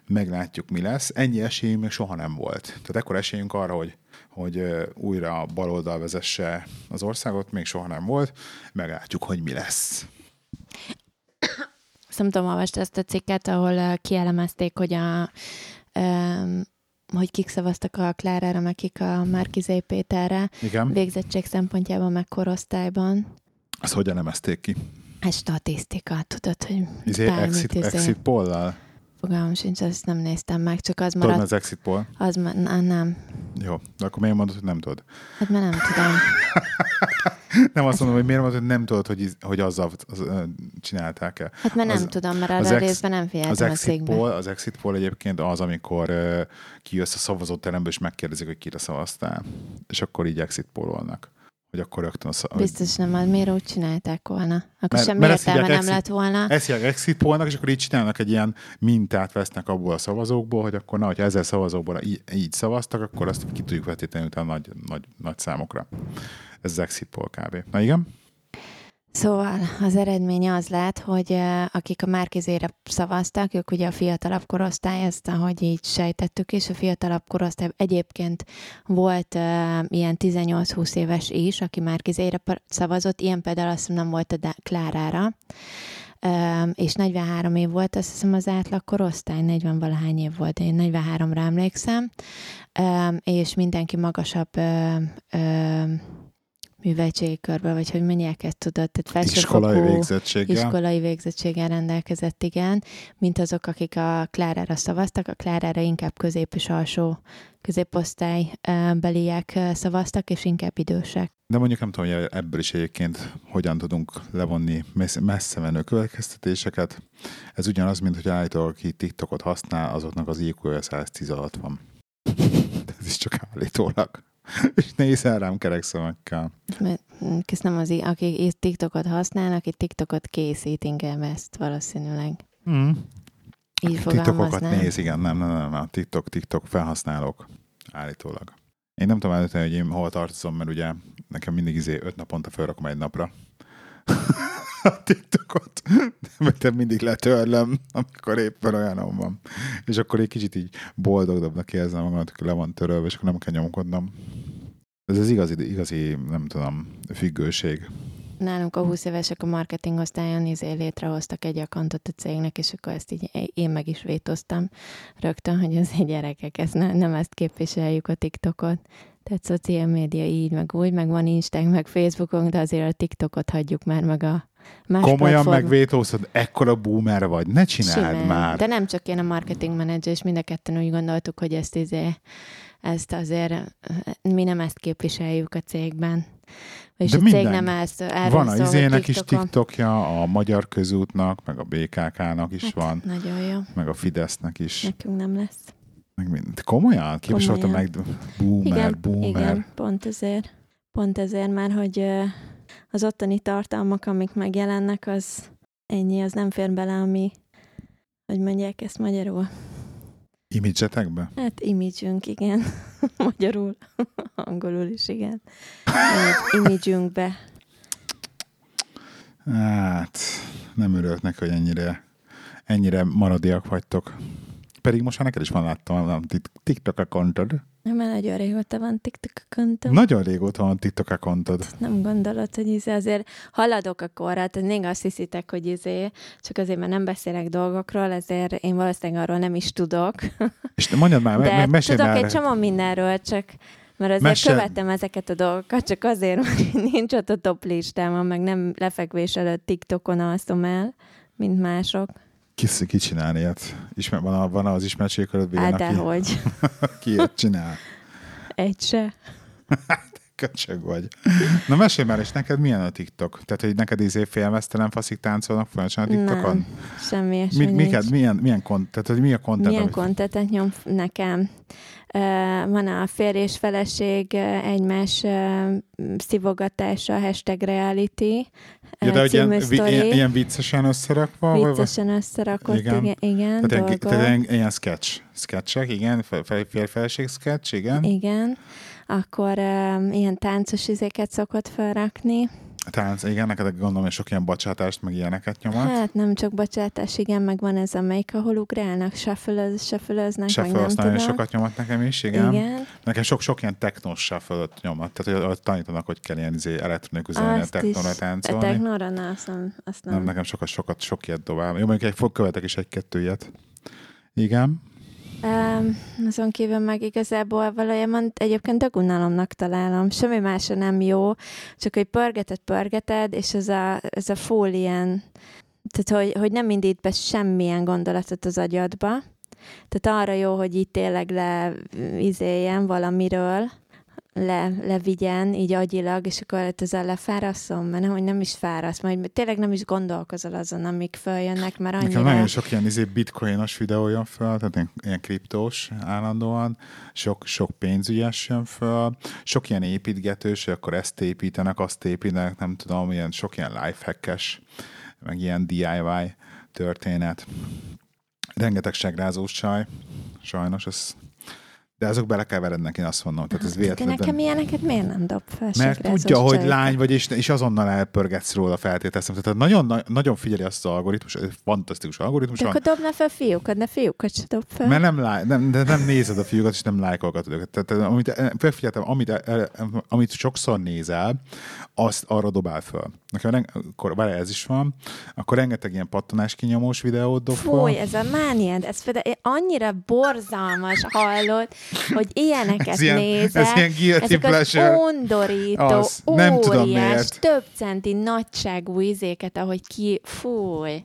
meglátjuk, mi lesz. Ennyi esélyünk még soha nem volt. Tehát ekkor esélyünk arra, hogy, hogy újra baloldal vezesse az országot, még soha nem volt. Meglátjuk, hogy mi lesz. Nem tudom, olvast ezt a cikket, ahol kielemezték, hogy a hogy kik szavaztak a Klárára, meg kik a Márkizé Péterre. Igen. Végzettség szempontjában, meg korosztályban. Azt hogyan nemezték ki? Ez statisztika, tudod, hogy izé, exit, izé... exit poll Fogalmam sincs, ezt nem néztem meg, csak az maradt. Tudod, az exit poll? Az ma, na, nem. Jó, de akkor miért mondod, hogy nem tudod? Hát mert nem tudom. nem azt mondom, hogy miért mondod, hogy nem tudod, hogy, hogy azzal az, csinálták el. Hát mert az, nem tudom, mert arra ex, részben nem figyeltem az exit poll, Az exit poll egyébként az, amikor uh, kijössz a szavazóteremből, és megkérdezik, hogy kire szavaztál. És akkor így exit pollolnak hogy akkor rögtön... A... Biztos nem, az miért úgy csinálták volna? Akkor mert, semmi mert értelme nem exit, lett volna. Ezt hívják exit pollnak, és akkor így csinálnak egy ilyen mintát, vesznek abból a szavazókból, hogy akkor na, hogyha ezer szavazókból így, így szavaztak, akkor azt ki tudjuk vetíteni utána nagy, nagy, nagy számokra. Ez az exit poll kb. Na igen? Szóval az eredmény az lett, hogy akik a Márkizére szavaztak, ők ugye a fiatalabb korosztály, ezt ahogy így sejtettük is, a fiatalabb korosztály egyébként volt uh, ilyen 18-20 éves is, aki Márkizére szavazott, ilyen például azt nem volt a Klárára, uh, és 43 év volt, azt hiszem az átlag korosztály, 40 valahány év volt, én 43-ra emlékszem, uh, és mindenki magasabb műveltségi körbe, vagy hogy mondják ezt, tudod, tehát iskolai végzettséggel. Iskolai végzettséggel rendelkezett, igen, mint azok, akik a Klárára szavaztak, a Klárára inkább közép és alsó középosztály beliek szavaztak, és inkább idősek. De mondjuk nem tudom, hogy ebből is egyébként hogyan tudunk levonni messze menő következtetéseket. Ez ugyanaz, mint hogy állítólag, aki TikTokot használ, azoknak az iq 110 alatt van. Ez is csak állítólag. és nézel rám kerek szavakkal. Ez nem az, aki TikTokot használ, aki TikTokot készít, inkább ezt valószínűleg. Mm. Így TikTokokat néz, igen, nem, nem, nem, nem, TikTok, TikTok felhasználók állítólag. Én nem tudom előtte, hogy én hol tartozom, mert ugye nekem mindig izé öt naponta felrakom egy napra a TikTokot, mert mindig letörlöm, amikor éppen olyanom van. És akkor egy kicsit így boldogabbnak érzem magam, hogy le van törölve, és akkor nem kell nyomkodnom. Ez az igazi, igazi, nem tudom, függőség. Nálunk a 20 évesek a marketing osztályon izé létrehoztak egy akantot a cégnek, és akkor ezt így én meg is vétoztam rögtön, hogy az egy gyerekek, ezt ne, nem ezt képviseljük a TikTokot. Tehát szociál média így, meg úgy, meg van Instagram, meg Facebookon, de azért a TikTokot hagyjuk már meg a Más Komolyan platform... megvétózod, ekkora boomer vagy, ne csináld Simán. már. De nem csak én a marketing menedzser, és mind a ketten úgy gondoltuk, hogy ezt, izé, ezt azért mi nem ezt képviseljük a cégben. És De a minden. cég nem ezt, erről Van a izének is TikTokja, a Magyar Közútnak, meg a BKK-nak is hát, van. Nagyon jó. Meg a Fidesznek is. Nekünk nem lesz. Meg mind. Komolyan? Képviseltem meg boomer, igen, boomer. Igen, pont ezért. Pont ezért már, hogy az ottani tartalmak, amik megjelennek, az ennyi, az nem fér bele, ami, hogy mondják ezt magyarul. Imidzsetekbe? Hát imidzsünk, igen. Magyarul, angolul is, igen. Imidzsünkbe. Hát, nem örülök neki, hogy ennyire, ennyire maradiak vagytok. Pedig most már neked is van, láttam, nem, Tik- TikTok accountod. Nem, mert nagyon régóta van TikTok akkontom. Nagyon régóta van TikTok accountod. Nem gondolod, hogy izé azért haladok a korra, tehát még azt hiszitek, hogy izé, csak azért, mert nem beszélek dolgokról, ezért én valószínűleg arról nem is tudok. És te mondjad már, De me- tudok már. egy csomó mindenről, csak mert azért Mesélj- követem ezeket a dolgokat, csak azért, mert nincs ott a top listámon, meg nem lefekvés előtt TikTokon alszom el, mint mások. Ki, ki csinál ilyet? Ismer, van, a- van az ismertségköröd Hát aki, dehogy. ki ilyet csinál? Egy se. Köcsög vagy. Na mesélj már, és neked milyen a TikTok? Tehát, hogy neked izé félmeztelen faszik táncolnak folyamatosan a TikTokon? Nem, semmi Mi, ilyesmi nincs. miket, milyen, milyen, kont, tehát, hogy mi a content? Milyen amit- kontentet nyom nekem? Uh, van a férj és feleség uh, egymás uh, szivogatása, hashtag reality Ja, de ilyen, sztori. ilyen, ilyen viccesen összerakva? vagy- Viccesen összerakott, Igen. igen, igen, Tehát, dolgok. tehát ilyen, ilyen sketch, sketchek, igen, fe- fe- férj-feleség sketch, igen. Igen. Akkor um, ilyen táncos izéket szokott felrakni. Tánc, igen, neked gondolom, hogy sok ilyen bacsátást, meg ilyeneket nyomat. Hát nem csak bocsátás, igen, meg van ez, amelyik, ahol ugrálnak, shuffle shuffle Se meg nem tudom. sokat nyomat nekem is, igen. igen. Nekem sok-sok ilyen technos shuffle nyomat, tehát hogy ott tanítanak, hogy kell ilyen izé, elektronikus zenére, technóra A táncolni. technóra, na, azt nem. Azt nem. Nem, nekem sokat, sokat, sok ilyet dobál. Jó, mondjuk egy fog követek is egy-kettő ilyet. Igen. Azon kívül meg igazából valójában egyébként tök unalomnak találom. Semmi másra nem jó, csak hogy pörgeted, pörgeted, és ez a, ez a full ilyen, tehát hogy, hogy nem indít be semmilyen gondolatot az agyadba. Tehát arra jó, hogy itt tényleg le izéljen valamiről, le, levigyen így agyilag, és akkor ezzel lefáraszom, mert hogy nem is fárasz, majd tényleg nem is gondolkozol azon, amik följönnek, mert annyira... Nekem nagyon sok ilyen izé bitcoinos videó jön föl, tehát ilyen, ilyen kriptós állandóan, sok, sok pénzügyes jön föl, sok ilyen építgetős, akkor ezt építenek, azt építenek, nem tudom, ilyen sok ilyen lifehackes, meg ilyen DIY történet. Rengeteg segrázós csaj, sajnos, ez de azok bele kell verednek, én azt mondom. Tehát ez De véletlenül. nekem ilyeneket miért nem dob fel? Mert tudja, hogy csajokat? lány vagy, és, és azonnal elpörgetsz róla feltételezem. Tehát nagyon, na- nagyon figyeli azt az algoritmus, ez fantasztikus algoritmus De van, akkor dobna fel fiúkat, de fiúkat se dob fel. mert nem, lá, nem, de nem nézed a fiúkat, és nem lájkolgatod őket. Tehát tehát amit, felfigyeltem, amit, amit sokszor nézel, azt arra dobál föl. Nekem reng- akkor várj, ez is van, akkor rengeteg ilyen pattanás kinyomós videót dob Fúj, ez a mániád, ez például annyira borzalmas hallod, hogy ilyeneket Ez ilyen- nézel. ez ilyen guilty pleasure. undorító, Az, nem tudom óriás, miért. több centi nagyságú izéket, ahogy ki, fúj.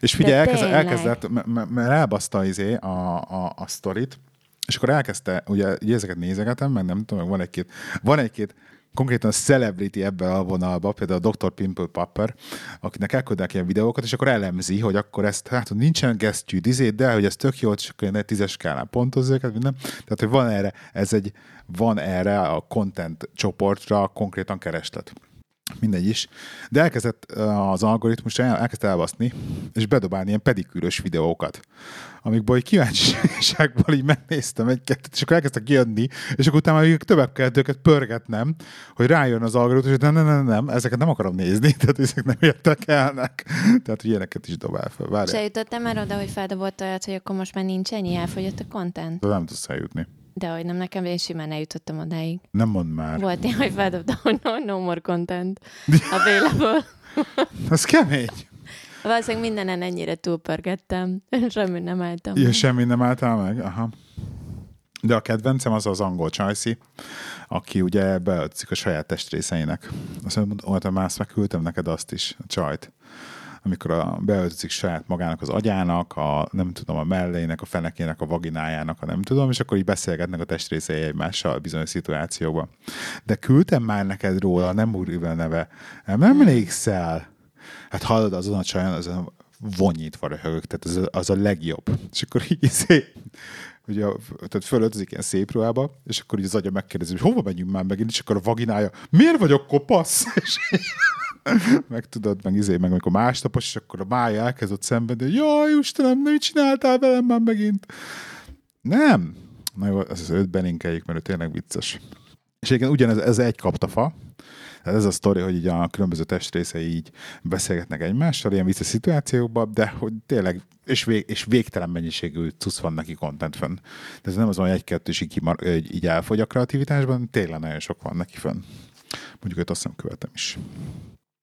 És figyelj, elkezd, elkezdett, m- m- mert elbaszta izé a, a, a sztorit, és akkor elkezdte, ugye, ugye ezeket nézegetem, meg nem tudom, van egy-két, van egy-két konkrétan celebrity ebbe a vonalba, például a Dr. Pimple Popper, akinek elküldenek ilyen videókat, és akkor elemzi, hogy akkor ezt, hát nincsen gesztyű, izé, de hogy ez tök jó, akkor ilyen tízes skálán pontozza őket, minden. Tehát, hogy van erre, ez egy, van erre a content csoportra konkrétan kereslet mindegy is. De elkezdett az algoritmus el, elkezdte elbaszni, és bedobálni ilyen pedikűrös videókat, amikból egy kíváncsiságból így megnéztem egy-kettőt, és akkor elkezdtek jönni, és akkor utána még többet kellett őket pörgetnem, hogy rájön az algoritmus, hogy nem, nem, nem, nem, ezeket nem akarom nézni, tehát ezek nem érdekelnek. Tehát, hogy ilyeneket is dobál fel. Várj, eljutottam már oda, hogy feldobott olyat, hogy akkor most már nincs ennyi, elfogyott a content. nem tudsz eljutni. De hogy nem nekem, én simán eljutottam odáig. Nem mondd már. Volt én, hogy feldobtam, hogy no, no more content available. Ez kemény. Valószínűleg mindenen ennyire túlpörgettem. Semmi nem álltam. Ja, semmi nem álltál meg? Aha. De a kedvencem az az angol csajszi, aki ugye beötszik a saját testrészeinek. Azt mondtam, más megküldtem neked azt is, a csajt. Amikor a, beöltözik saját magának az agyának, a, nem tudom, a mellének, a fenekének, a vaginájának, a nem tudom, és akkor így beszélgetnek a testrészei egymással bizonyos szituációban. De küldtem már neked róla, nem úrivel neve. Nem emlékszel? Hát hallod, azon a csajon, azon vonyítva röhögök, tehát az a, az a legjobb. És akkor így izé, ugye, tehát fölöltözik ilyen szép ruhába, és akkor így az agya megkérdezi, hogy hova megyünk már megint, és akkor a vaginája, miért vagyok kopasz? És meg tudod, meg izé, meg amikor másnapos, és akkor a mája elkezd ott szenvedni, jaj, Istenem, mit csináltál velem már megint? Nem. Na jó, az az öt belinkeljük, mert ő tényleg vicces. És igen, ugyanez ez egy kaptafa, ez a sztori, hogy így a különböző testrészei így beszélgetnek egymással, ilyen vicces szituációkban, de hogy tényleg, és, vég, és végtelen mennyiségű cusz van neki content fönn. De ez nem az, hogy egy-kettő is így, így elfogy a kreativitásban, tényleg nagyon sok van neki fönn. Mondjuk őt azt nem követem is.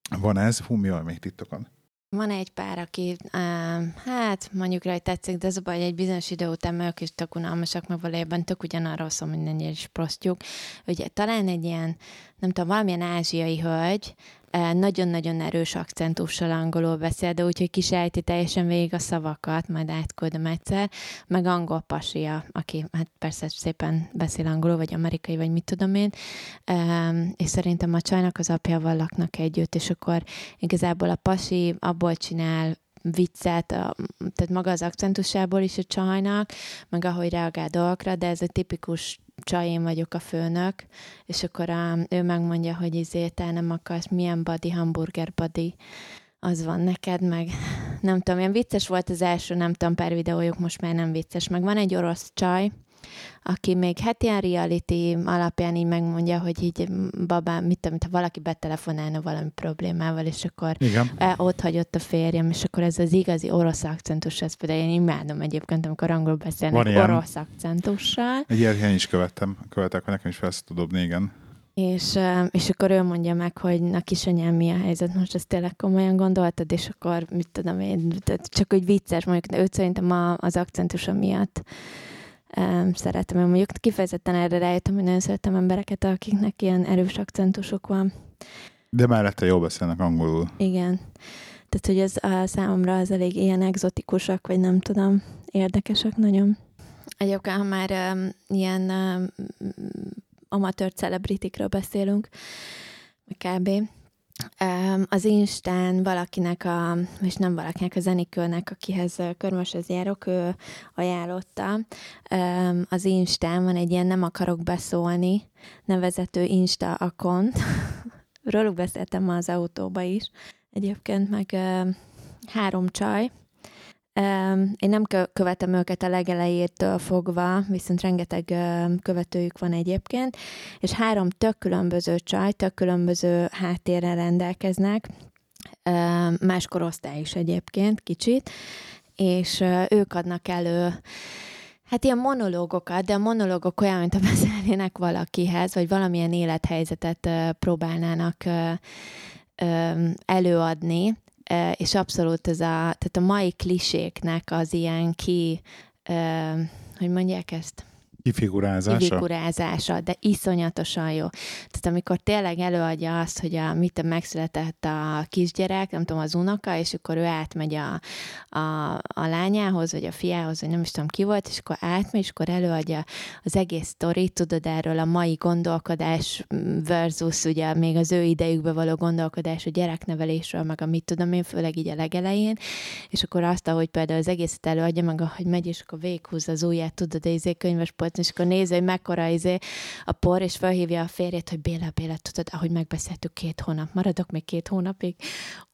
Van ez? Hú, mi van még TikTokon? Van egy pár, aki, uh, hát mondjuk rá, hogy tetszik, de az a baj, egy bizonyos idő után ők is tök unalmasak, meg valójában tök ugyanarról szól minden is prostjuk. Ugye talán egy ilyen, nem tudom, valamilyen ázsiai hölgy, nagyon-nagyon erős akcentussal angolul beszél, de úgyhogy kisejti teljesen végig a szavakat, majd átküldöm egyszer, meg angol pasia, aki hát persze szépen beszél angolul, vagy amerikai, vagy mit tudom én, és szerintem a csajnak az apjával laknak együtt, és akkor igazából a pasi abból csinál viccet, a, tehát maga az akcentusából is a csajnak, meg ahogy reagál dolgokra, de ez egy tipikus csaj, én vagyok a főnök, és akkor a, ő megmondja, hogy izé, te nem akarsz, milyen body, hamburger body, az van neked, meg nem tudom, ilyen vicces volt az első, nem tudom, pár videójuk most már nem vicces, meg van egy orosz csaj, aki még hát ilyen reality alapján így megmondja, hogy így babám, mit tudom, ha valaki betelefonálna valami problémával, és akkor Igen. ott hagyott a férjem, és akkor ez az igazi orosz akcentus, ez például én imádom egyébként, amikor angol beszélnek Van orosz akcentussal. Egy ilyen is követtem, követek, nekem is fel dobni, igen. És, és akkor ő mondja meg, hogy na kisanyám mi a helyzet, most ezt tényleg komolyan gondoltad, és akkor mit tudom én, csak hogy vicces, mondjuk őt szerintem az akcentusa miatt szeretem. Én mondjuk kifejezetten erre rájöttem, hogy nagyon szeretem embereket, akiknek ilyen erős akcentusok van. De mellette jól beszélnek angolul. Igen. Tehát, hogy ez a számomra az elég ilyen egzotikusak, vagy nem tudom, érdekesek nagyon. Egyébként, ha már um, ilyen um, amatőr celebritikről beszélünk, kb az Instán valakinek, a, és nem valakinek, a Zenikőnek, akihez körmöshez járok, ő ajánlotta. Az Instán van egy ilyen nem akarok beszólni nevezető Insta akont. Róluk beszéltem ma az autóba is. Egyébként meg három csaj, én nem követem őket a legelejétől fogva, viszont rengeteg követőjük van egyébként, és három tök különböző csaj, tök különböző háttérrel rendelkeznek, más korosztály is egyébként kicsit, és ők adnak elő Hát ilyen monológokat, de a monológok olyan, mint a beszélnének valakihez, vagy valamilyen élethelyzetet próbálnának előadni, és abszolút ez a, tehát a mai kliséknek az ilyen ki, hogy mondják ezt? Kifigurázása? Kifigurázása, de iszonyatosan jó. Tehát amikor tényleg előadja azt, hogy a, mit megszületett a kisgyerek, nem tudom, az unoka, és akkor ő átmegy a, a, a lányához, vagy a fiához, vagy nem is tudom ki volt, és akkor átmegy, és akkor előadja az egész sztorit, tudod erről a mai gondolkodás versus ugye még az ő idejükbe való gondolkodás a gyereknevelésről, meg a mit tudom én, főleg így a legelején, és akkor azt, ahogy például az egészet előadja, meg ahogy megy, és akkor véghúz az ujját, tudod, izé könyvespolc és akkor nézi, hogy mekkora izé a por, és felhívja a férjét, hogy Béla, Béla, tudod, ahogy megbeszéltük két hónap, maradok még két hónapig.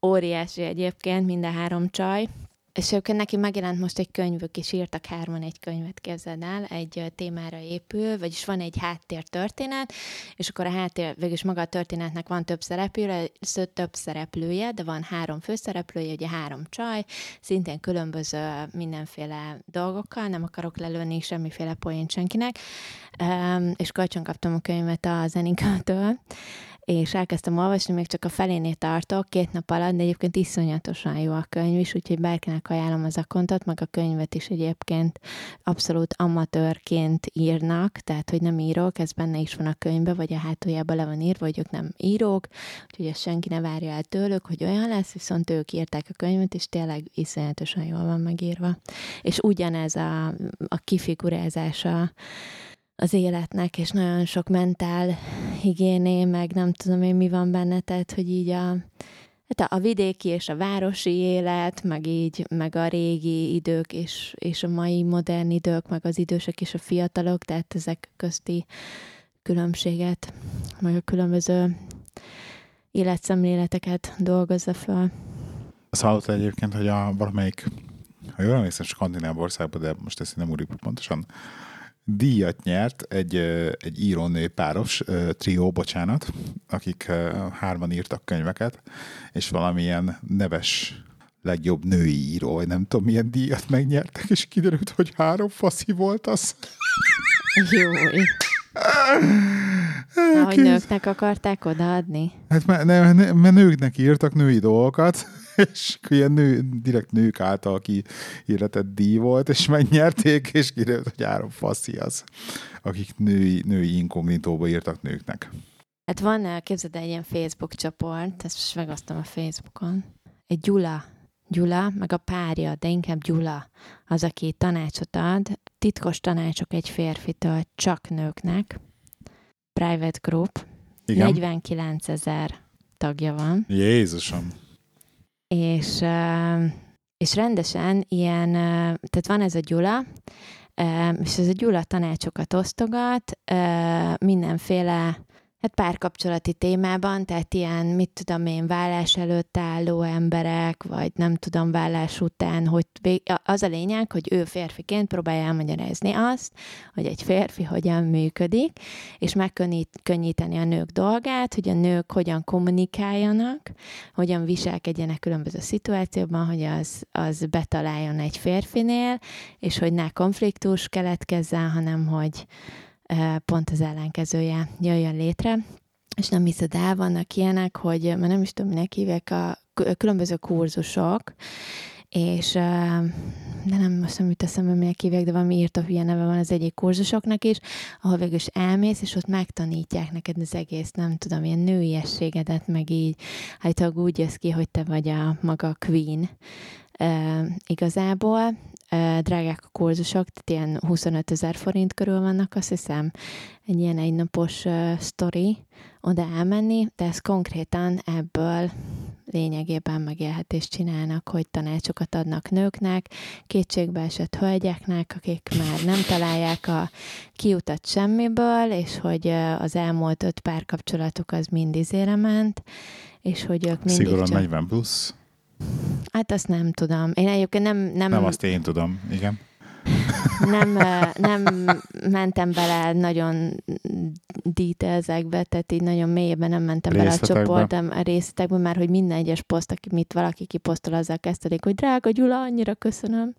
Óriási egyébként mind a három csaj, és ők neki megjelent most egy könyvük, és írtak hárman egy könyvet, képzeld el, egy témára épül, vagyis van egy háttér történet, és akkor a háttér, végülis maga a történetnek van több szereplője, több szereplője, de van három főszereplője, ugye három csaj, szintén különböző mindenféle dolgokkal, nem akarok lelőni semmiféle poént senkinek, és kölcsön kaptam a könyvet a Zenikától, és elkezdtem olvasni, még csak a felénél tartok, két nap alatt, de egyébként iszonyatosan jó a könyv is, úgyhogy bárkinek ajánlom az akontot, meg a könyvet is egyébként abszolút amatőrként írnak, tehát hogy nem írók, ez benne is van a könyvben, vagy a hátuljában le van írva, hogy ők nem írók, úgyhogy ezt senki ne várja el tőlük, hogy olyan lesz, viszont ők írták a könyvet, és tényleg iszonyatosan jól van megírva. És ugyanez a, a kifigurázása az életnek, és nagyon sok mentál higiéné, meg nem tudom én mi van benne, tehát hogy így a, hát a vidéki és a városi élet, meg így, meg a régi idők és, és a mai modern idők, meg az idősek és a fiatalok, tehát ezek közti különbséget, meg a különböző életszemléleteket dolgozza fel. Azt hallottad egyébként, hogy a valamelyik, ha jól emlékszem, skandináv országban, de most ezt nem úrik pontosan, díjat nyert egy, egy írónő páros, trió, bocsánat, akik hárman írtak könyveket, és valamilyen neves legjobb női író, vagy nem tudom, milyen díjat megnyertek, és kiderült, hogy három faszi volt az. Jó. Na, hogy nőknek akarták odaadni? Hát mert, ne, ne, mert nőknek írtak női dolgokat, és ilyen nő, direkt nők által ki életett díj volt, és megnyerték, és kiderült, hogy három faszi az, akik női, női inkognitóba írtak nőknek. Hát van, képzeld egy ilyen Facebook csoport, ezt most megosztom a Facebookon. Egy Gyula, Gyula, meg a párja, de inkább Gyula, az, aki tanácsot ad, titkos tanácsok egy férfitől csak nőknek, private group, Igen. 49 ezer tagja van. Jézusom! És, és rendesen ilyen, tehát van ez a Gyula, és ez a Gyula tanácsokat osztogat, mindenféle Hát párkapcsolati témában, tehát ilyen, mit tudom én, vállás előtt álló emberek, vagy nem tudom, vállás után, hogy az a lényeg, hogy ő férfiként próbálja elmagyarázni azt, hogy egy férfi hogyan működik, és megkönnyíteni a nők dolgát, hogy a nők hogyan kommunikáljanak, hogyan viselkedjenek különböző szituációkban, hogy az, az betaláljon egy férfinél, és hogy ne konfliktus keletkezzen, hanem hogy pont az ellenkezője jöjjön létre. És nem hiszed el, vannak ilyenek, hogy már nem is tudom, minek hívják a különböző kurzusok, és de nem most nem jut eszembe, minek hívják, de valami írta hülye neve van az egyik kurzusoknak is, ahol végül is elmész, és ott megtanítják neked az egész, nem tudom, ilyen nőiességedet, meg így, hát úgy jössz ki, hogy te vagy a maga queen e, igazából, drágák a kurzusok, tehát ilyen 25 ezer forint körül vannak, azt hiszem, egy ilyen egynapos uh, sztori oda elmenni, de ez konkrétan ebből lényegében megélhetést csinálnak, hogy tanácsokat adnak nőknek, kétségbeesett hölgyeknek, akik már nem találják a kiutat semmiből, és hogy az elmúlt öt párkapcsolatuk az mind izére ment, és hogy ők mindig Szigorúan csak... 40 plusz? Hát azt nem tudom. Én egyébként nem... Nem, nem azt én tudom, igen. Nem, nem mentem bele nagyon detailzekbe, tehát így nagyon mélyében nem mentem bele a csoportom a részletekbe, mert hogy minden egyes poszt, amit valaki kiposztol, azzal kezdődik, hogy drága Gyula, annyira köszönöm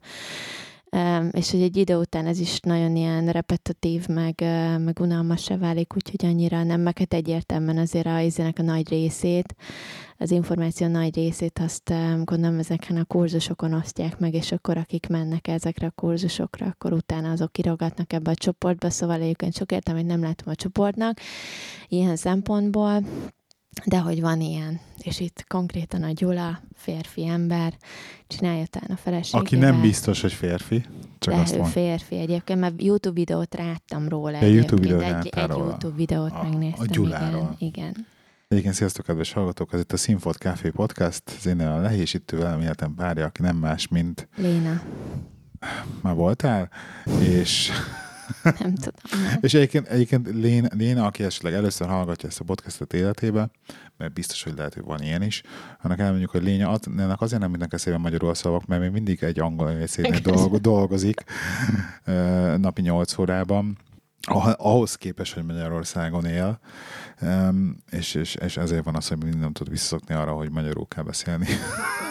és hogy egy idő után ez is nagyon ilyen repetitív, meg, meg unalmas se válik, úgyhogy annyira nem, meg hát egyértelműen azért a izének a nagy részét, az információ nagy részét azt gondolom ezeken a kurzusokon osztják meg, és akkor akik mennek ezekre a kurzusokra, akkor utána azok kirogatnak ebbe a csoportba, szóval egyébként sok értem, hogy nem látom a csoportnak ilyen szempontból, de hogy van ilyen, és itt konkrétan a Gyula, férfi ember, csinálja talán a feleségével. Aki nem biztos, hogy férfi, csak de azt ő mond. férfi egyébként, mert YouTube videót ráttam róla. De YouTube videót egy, egy róla. YouTube videót a, megnéztem. A Gyuláról. Igen, igen. Egyébként sziasztok, kedves hallgatók, ez itt a Színfolt Café Podcast, az én a Lehés itt velem életem párja, aki nem más, mint... Léna. Már voltál? És Nem tudom. És egyébként, egyébként Léna, Léna, aki esetleg először hallgatja ezt a podcastot életébe, mert biztos, hogy lehet, hogy van ilyen is, annak elmondjuk, hogy Léna az, ennek azért nem mindenki eszében magyarul szavak, mert még mindig egy angol dolg, dolgozik napi 8 órában, ahhoz képest, hogy Magyarországon él, és, és, és ezért van az, hogy mindig nem tud visszaszokni arra, hogy magyarul kell beszélni.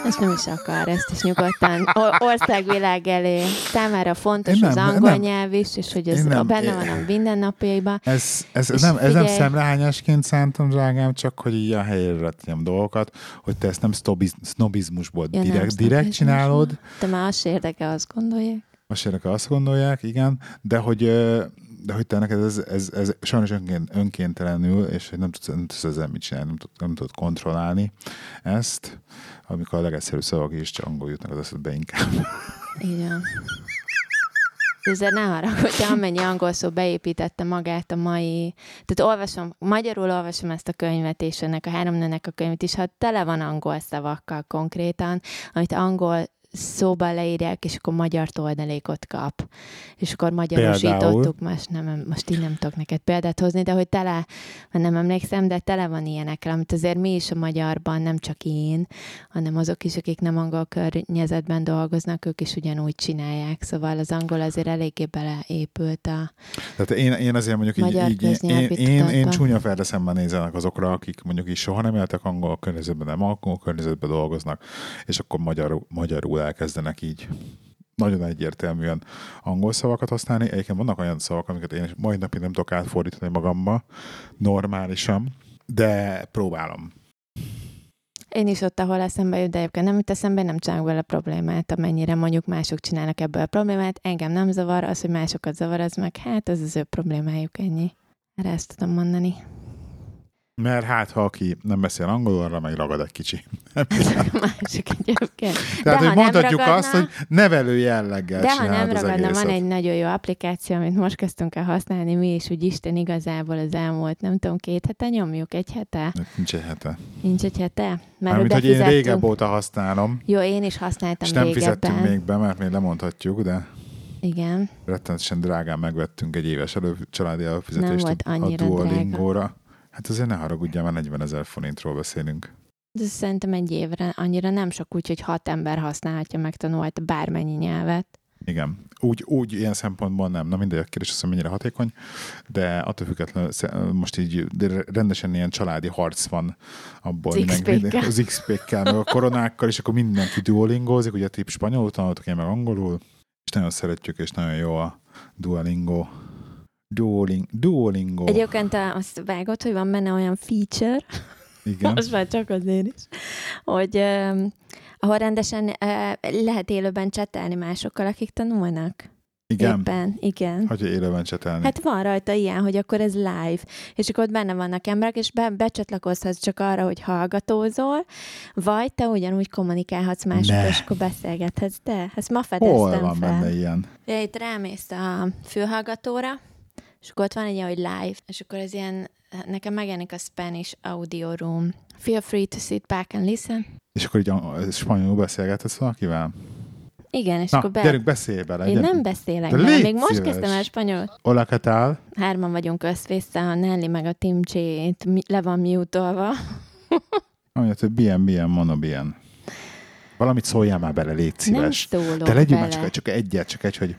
Ezt nem is akar, ezt is nyugodtan országvilág elé. Számára fontos nem, az angol nem, nyelv is, és hogy ez nem, benne van a mindennapjaiban. Ez, ez, ez, nem, ez nem szemrehányásként szántam, drágám, csak hogy így a helyére tegyem dolgokat, hogy te ezt nem sznobiz, sznobizmusból ja, direkt, nem direkt csinálod. Te már azt érdeke, azt gondolják. Azt érdeke, azt gondolják, igen, de hogy de hogy te neked ez, ez, ez sajnos önként, önkéntelenül, és hogy nem tudsz, nem tudsz ezzel mit csinálni, nem, tud, nem tudod kontrollálni ezt, amikor a legegyszerűbb szavak is csak angol jutnak az eszedbe inkább. Igen. Ezért ne hogy amennyi angol szó beépítette magát a mai... Tehát olvasom, magyarul olvasom ezt a könyvet, és ennek a három nőnek a könyvet is, ha tele van angol szavakkal konkrétan, amit angol szóban leírják, és akkor magyar toldalékot kap. És akkor magyarosítottuk, most, nem, most így nem tudok neked példát hozni, de hogy tele, nem emlékszem, de tele van ilyenekkel, amit azért mi is a magyarban, nem csak én, hanem azok is, akik nem angol környezetben dolgoznak, ők is ugyanúgy csinálják. Szóval az angol azért eléggé beleépült a Tehát én, én azért mondjuk így, így én, én, én, én csúnya ferde szemben nézenek azokra, akik mondjuk is soha nem éltek angol környezetben, nem angol környezetben dolgoznak, és akkor magyar, magyarul elkezdenek így nagyon egyértelműen angol szavakat használni. Egyébként vannak olyan szavak, amiket én mai napig nem tudok átfordítani magamba normálisan, de próbálom. Én is ott, ahol eszembe jut, de egyébként nem jut eszembe, nem csinálok vele problémát, amennyire mondjuk mások csinálnak ebből a problémát. Engem nem zavar, az, hogy másokat zavar, az meg hát ez az ő problémájuk ennyi. Erre ezt tudom mondani. Mert hát, ha aki nem beszél angolul, arra meg ragad egy kicsi. Másik egyébként. Tehát, de hogy mondhatjuk ragadna, azt, hogy nevelő jelleggel De ha nem ragadna, van egy nagyon jó applikáció, amit most kezdtünk el használni mi is, úgy Isten igazából az elmúlt, nem tudom, két hete nyomjuk, egy hete? Nincs egy hete. Nincs egy hete? Mert Mármint, hogy én régebb óta használom. Jó, én is használtam És nem régebben. fizettünk még be, mert még lemondhatjuk, de... Igen. Rettenetesen drágán megvettünk egy éves elő, családi előfizetést nem volt annyira a Duolingo-ra. Drága. Hát azért ne haragudjál, már 40 ezer forintról beszélünk. De szerintem egy évre annyira nem sok, úgyhogy hat ember használhatja, megtanulta bármennyi nyelvet. Igen. Úgy, úgy ilyen szempontból nem. Na mindegy, a kérdés az, hogy mennyire hatékony, de attól függetlenül most így rendesen ilyen családi harc van abból. Az XP-kkel. Az XP-kkel, meg a koronákkal, és akkor mindenki duolingózik, ugye tip spanyolul tanultok, én meg angolul, és nagyon szeretjük, és nagyon jó a duolingo Duoling, Duolingo. Egyébként azt vágod, hogy van benne olyan feature, Igen. most már csak azért is, hogy uh, ahol rendesen uh, lehet élőben csetelni másokkal, akik tanulnak. Igen. Éppen, igen. Hogy élőben csetelni. Hát van rajta ilyen, hogy akkor ez live, és akkor ott benne vannak emberek, és be, becsatlakozhatsz csak arra, hogy hallgatózol, vagy te ugyanúgy kommunikálhatsz másokkal, és akkor beszélgethetsz. De ezt ma fedeztem Hol van fel. benne ilyen? Ja, itt rámész a fülhallgatóra, és akkor ott van egy hogy live, és akkor ez ilyen, nekem megjelenik a Spanish Audio Room. Feel free to sit back and listen. És akkor így spanyolul beszélgetsz valakivel? Igen, és Na, akkor be... gyerünk, beszélj bele. Én nem beszélek De bele, még most kezdtem el spanyolul. Hola, ¿qué? Hárman vagyunk összvésza, a Nelly meg a Tim J le van mute-olva. Amit, hogy bien, bien, mono bien. Valamit szóljál már bele, légy szíves. Nem szólok De legyünk bele. már csak, csak egyet, csak egy, hogy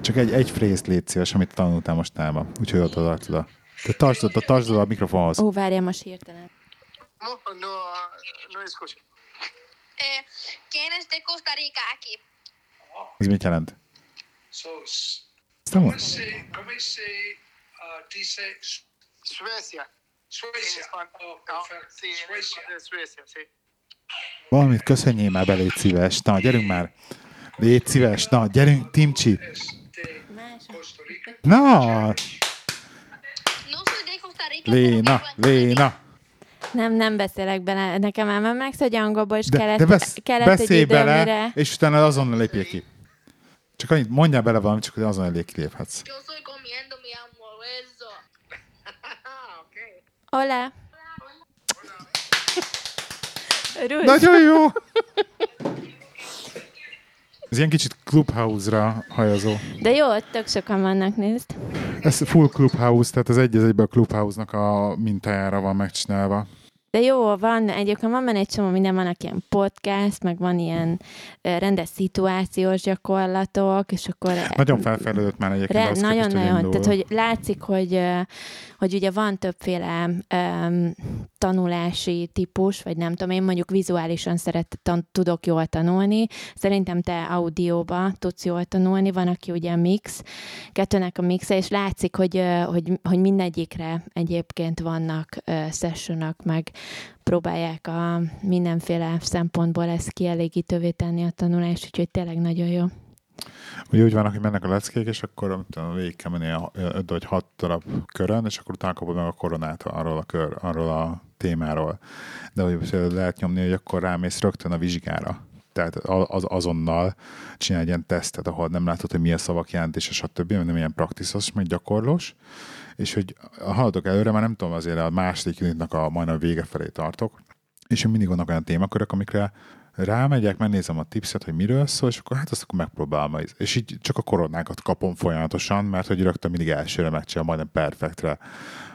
csak egy, egy frézt légy szíves, amit tanultál mostában. Úgyhogy ott tartod a... De tartsd a, tartsd a mikrofonhoz. Ó, várjál, most hirtelen. No, no, no escucho. Eh, ¿Quién es de Costa Rica aquí? Ez mit jelent? So, mond? se, come se uh, dice Suecia. Suecia? Oh, en Suecia. Suecia, sí. Valamit köszönjél már be, légy szíves. Na, gyerünk már. Légy szíves. Na, gyerünk, Timcsi. Es de Costa Rica. Na, Léna, Léna. Nem, nem beszélek bele. Nekem már megsz, hogy angolból, és De, kellett, de besz, kellett egy beszélj idő, bele, mire... és utána azonnal lépjél ki. Csak annyit, mondjál bele valamit, csak hogy azonnal lép, kiléphetsz. Hola. Nagyon jó! Ez ilyen kicsit clubhouse-ra hajazó. De jó, ott tök sokan vannak, nézd. Ez full clubhouse, tehát az egy az egyben a clubhouse-nak a mintájára van megcsinálva. De jó, van, egyébként van benne egy csomó minden, vannak ilyen podcast, meg van ilyen rendes szituációs gyakorlatok, és akkor... Nagyon felfejlődött már egyébként. Nagyon-nagyon, indul. tehát hogy látszik, hogy, hogy ugye van többféle um, tanulási típus, vagy nem tudom, én mondjuk vizuálisan szeret, tudok jól tanulni, szerintem te audióba tudsz jól tanulni, van, aki ugye mix, kettőnek a mixe, és látszik, hogy, hogy, hogy mindegyikre egyébként vannak ö, sessionok, meg próbálják a mindenféle szempontból ezt kielégítővé tenni a tanulást, úgyhogy tényleg nagyon jó. Ugye úgy vannak, hogy mennek a leckék, és akkor tudom, végig kell menni a 5 vagy 6 darab körön, és akkor utána kapod meg a koronát arról a, kör, arról a témáról. De hogy lehet nyomni, hogy akkor rámész rögtön a vizsgára. Tehát az, azonnal csinálj egy ilyen tesztet, ahol nem látod, hogy milyen szavak jelentése, stb., nem ilyen praktiszos, meg gyakorlós, és hogy haladok előre, már nem tudom, azért a második unitnak a majdnem vége felé tartok, és mindig vannak olyan témakörök, amikre rámegyek, megnézem a tipset, hogy miről szól, és akkor hát azt akkor megpróbálom. És így csak a koronákat kapom folyamatosan, mert hogy rögtön mindig elsőre megcsinálom, majdnem perfektre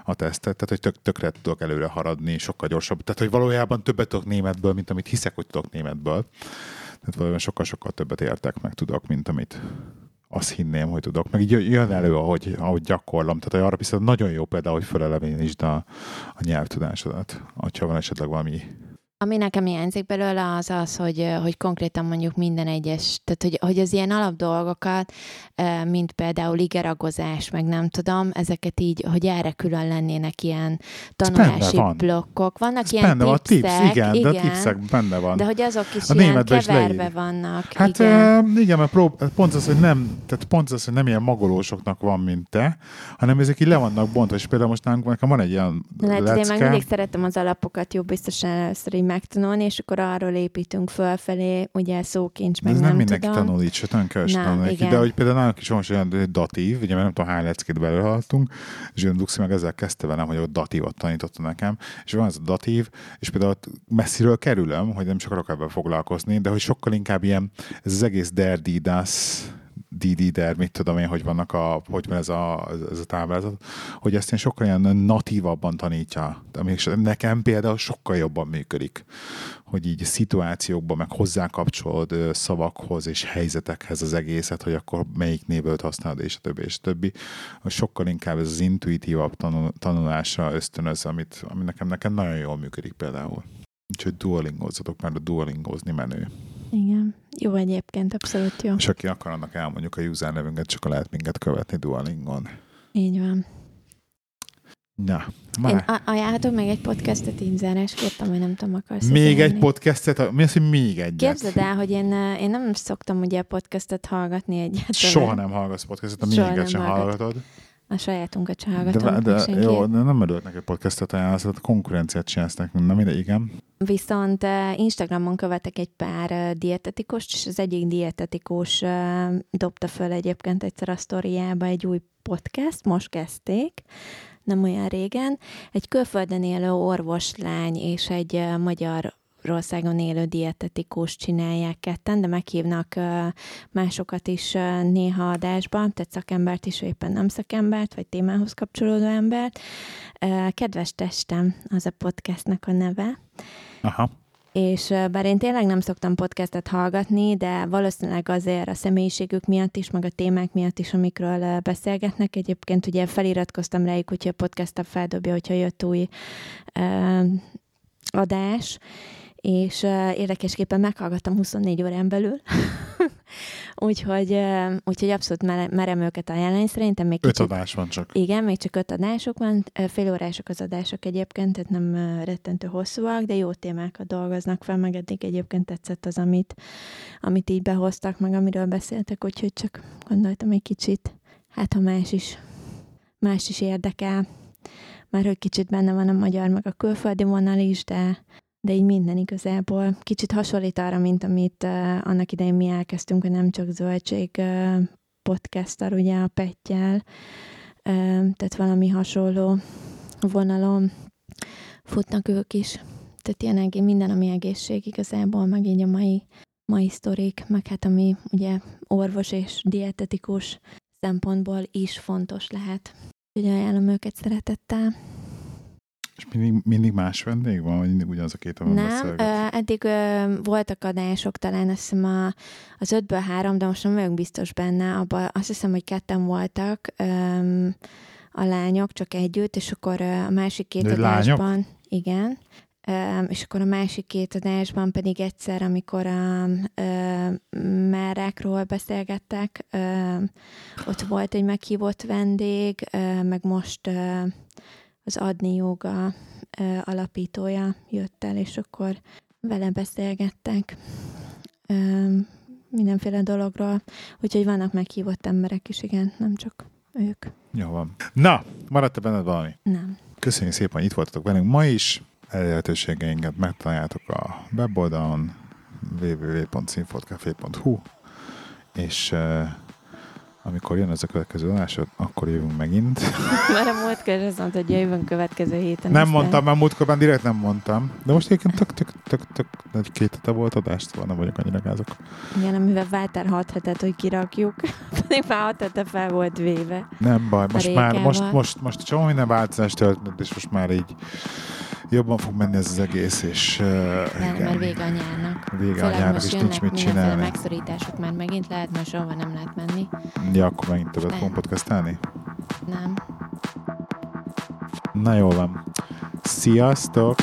a tesztet, tehát hogy tök, tökre tudok előre haradni, sokkal gyorsabb. Tehát, hogy valójában többet tudok németből, mint amit hiszek, hogy tudok németből. Tehát valójában sokkal-sokkal többet értek, meg tudok, mint amit azt hinném, hogy tudok. Meg így jön elő, ahogy, ahogy gyakorlom. Tehát arra viszont nagyon jó például, hogy felelevenítsd a, a nyelvtudásodat, hogyha van esetleg valami ami nekem hiányzik belőle az az, hogy, hogy konkrétan mondjuk minden egyes, tehát hogy, hogy az ilyen alapdolgokat, mint például igeragozás, meg nem tudom, ezeket így, hogy erre külön lennének ilyen tanulási van. blokkok. Vannak Ez ilyen benne van, tipszek, tips, igen, igen, de a tipszek benne van. de hogy azok is A ilyen keverve vannak. Hát igen. igen, igen mert prób- pont az, hogy nem, tehát pont az, hogy nem ilyen magolósoknak van, mint te, hanem ezek így le vannak bontva, és például most nálunk nekem van egy ilyen Lehet, hogy én meg lecke, mindig szeretem az alapokat jobb biztosan először így megtanulni, és akkor arról építünk fölfelé, ugye szókincs, de meg ez nem, nem mindenki tudom. tanul így, sőt, kevés Na, tanul neki. De hogy például nálunk is van olyan datív, ugye mert nem tudom hány leckét belőhaltunk, és olyan Duxi meg ezzel kezdte velem, hogy ott datívot tanította nekem, és van ez a datív, és például messziről kerülöm, hogy nem is akarok ebben foglalkozni, de hogy sokkal inkább ilyen, ez az egész derdidas, DD-der, mit tudom én, hogy vannak a, hogy van ez a, ez a táblázat, hogy ezt én sokkal ilyen natívabban tanítja. Ami nekem például sokkal jobban működik, hogy így szituációkban meg hozzákapcsolod szavakhoz és helyzetekhez az egészet, hogy akkor melyik névöt használod, és a többi, és a többi. Sokkal inkább ez az intuitívabb tanul, tanulásra ösztönöz, amit, ami nekem, nekem nagyon jól működik például. Úgyhogy duolingozzatok, mert a duolingozni menő. Igen. Jó egyébként, abszolút jó. És aki akar, annak elmondjuk a usernevünket, csak lehet minket követni Duolingon. Így van. Na, Én már. a- ajánlhatok még egy podcastet így zárásképpen, vagy nem tudom, akarsz Még egy podcastet? Mi az, hogy még egyet? Képzeld el, hogy én, eh, én nem szoktam ugye podcastet hallgatni egyáltalán. Soha nem hallgatsz podcastet, a Soha minket nem sem hallgat- hallgatod. A sajátunkat sem De, hallgatom. de, senkit. jó, de nem örülök neki podcastet ajánlasz, konkurenciát csinálsz nekünk, nem ide, igen. Viszont eh, Instagramon követek egy pár eh, dietetikost, és az egyik dietetikus eh, dobta föl egyébként egyszer a sztoriába egy új podcast, most kezdték, nem olyan régen. Egy külföldön élő orvoslány és egy magyar Magyarországon élő dietetikus csinálják ketten, de meghívnak másokat is néha adásba, tehát szakembert is, vagy éppen nem szakembert, vagy témához kapcsolódó embert. Kedves testem, az a podcastnak a neve. Aha. És bár én tényleg nem szoktam podcastet hallgatni, de valószínűleg azért a személyiségük miatt is, meg a témák miatt is, amikről beszélgetnek. Egyébként ugye feliratkoztam rájuk, úgyhogy a podcast feldobja, hogyha jött új ö, adás, és uh, érdekesképpen meghallgattam 24 órán belül, úgyhogy, uh, úgyhogy abszolút mere- merem őket ajánlani. Szerintem még Öt kicsit... adás van csak. Igen, még csak öt adások van, fél órások az adások egyébként, tehát nem rettentő hosszúak, de jó témákat dolgoznak fel, meg eddig egyébként tetszett az, amit, amit így behoztak, meg amiről beszéltek, úgyhogy csak gondoltam egy kicsit, hát ha más is, más is érdekel, már hogy kicsit benne van a magyar, meg a külföldi vonal is, de, de így minden igazából kicsit hasonlít arra, mint amit uh, annak idején mi elkezdtünk, hogy nem csak zöldség uh, podcasttal, ugye a Pettyel, uh, tehát valami hasonló vonalon futnak ők is. Tehát ilyen egész, minden, ami egészség igazából, meg így a mai, mai sztorik, meg hát ami ugye orvos és dietetikus szempontból is fontos lehet. Úgyhogy ajánlom őket szeretettel. És mindig, mindig más vendég van, vagy mindig ugyanaz a két, amivel Nem, ö, eddig ö, voltak adások, talán azt hiszem a, az ötből három, de most nem vagyok biztos benne, abban azt hiszem, hogy ketten voltak ö, a lányok, csak együtt, és akkor a másik két De lányok? adásban, igen, ö, és akkor a másik két adásban pedig egyszer, amikor a ö, merrákról beszélgettek, ö, ott volt egy meghívott vendég, ö, meg most az Adni Joga alapítója jött el, és akkor vele beszélgettek mindenféle dologról. Úgyhogy vannak meghívott emberek is, igen, nem csak ők. Jó van. Na, maradt-e benned valami? Nem. Köszönjük szépen, hogy itt voltatok velünk ma is. Elérhetőségeinket megtaláljátok a weboldalon www.színfoltcafé.hu és amikor jön ez a következő adás, akkor jövünk megint. Mert a múltkor azt mondta, hogy jövünk következő héten. Nem aztán- mondtam, mert múltkorban direkt nem mondtam. De most egyébként tök, tök, tök, tök, egy két hete volt adást, szóval nem vagyok annyira gázok. Igen, amivel Váltár hat hetet, hogy kirakjuk. Pedig már hat hete fel volt véve. Nem baj, most már, most, most, most csomó minden változás történt, és most már így jobban fog menni ez az egész, és uh, De, mert vége a nyárnak. Vége a Főleg nyárnak, most és nincs mit csinálni. megszorítások már megint lehet, mert sehova nem lehet menni. Ja, akkor megint többet Nem. fogunk podcastálni? Nem. Na jól van. Sziasztok!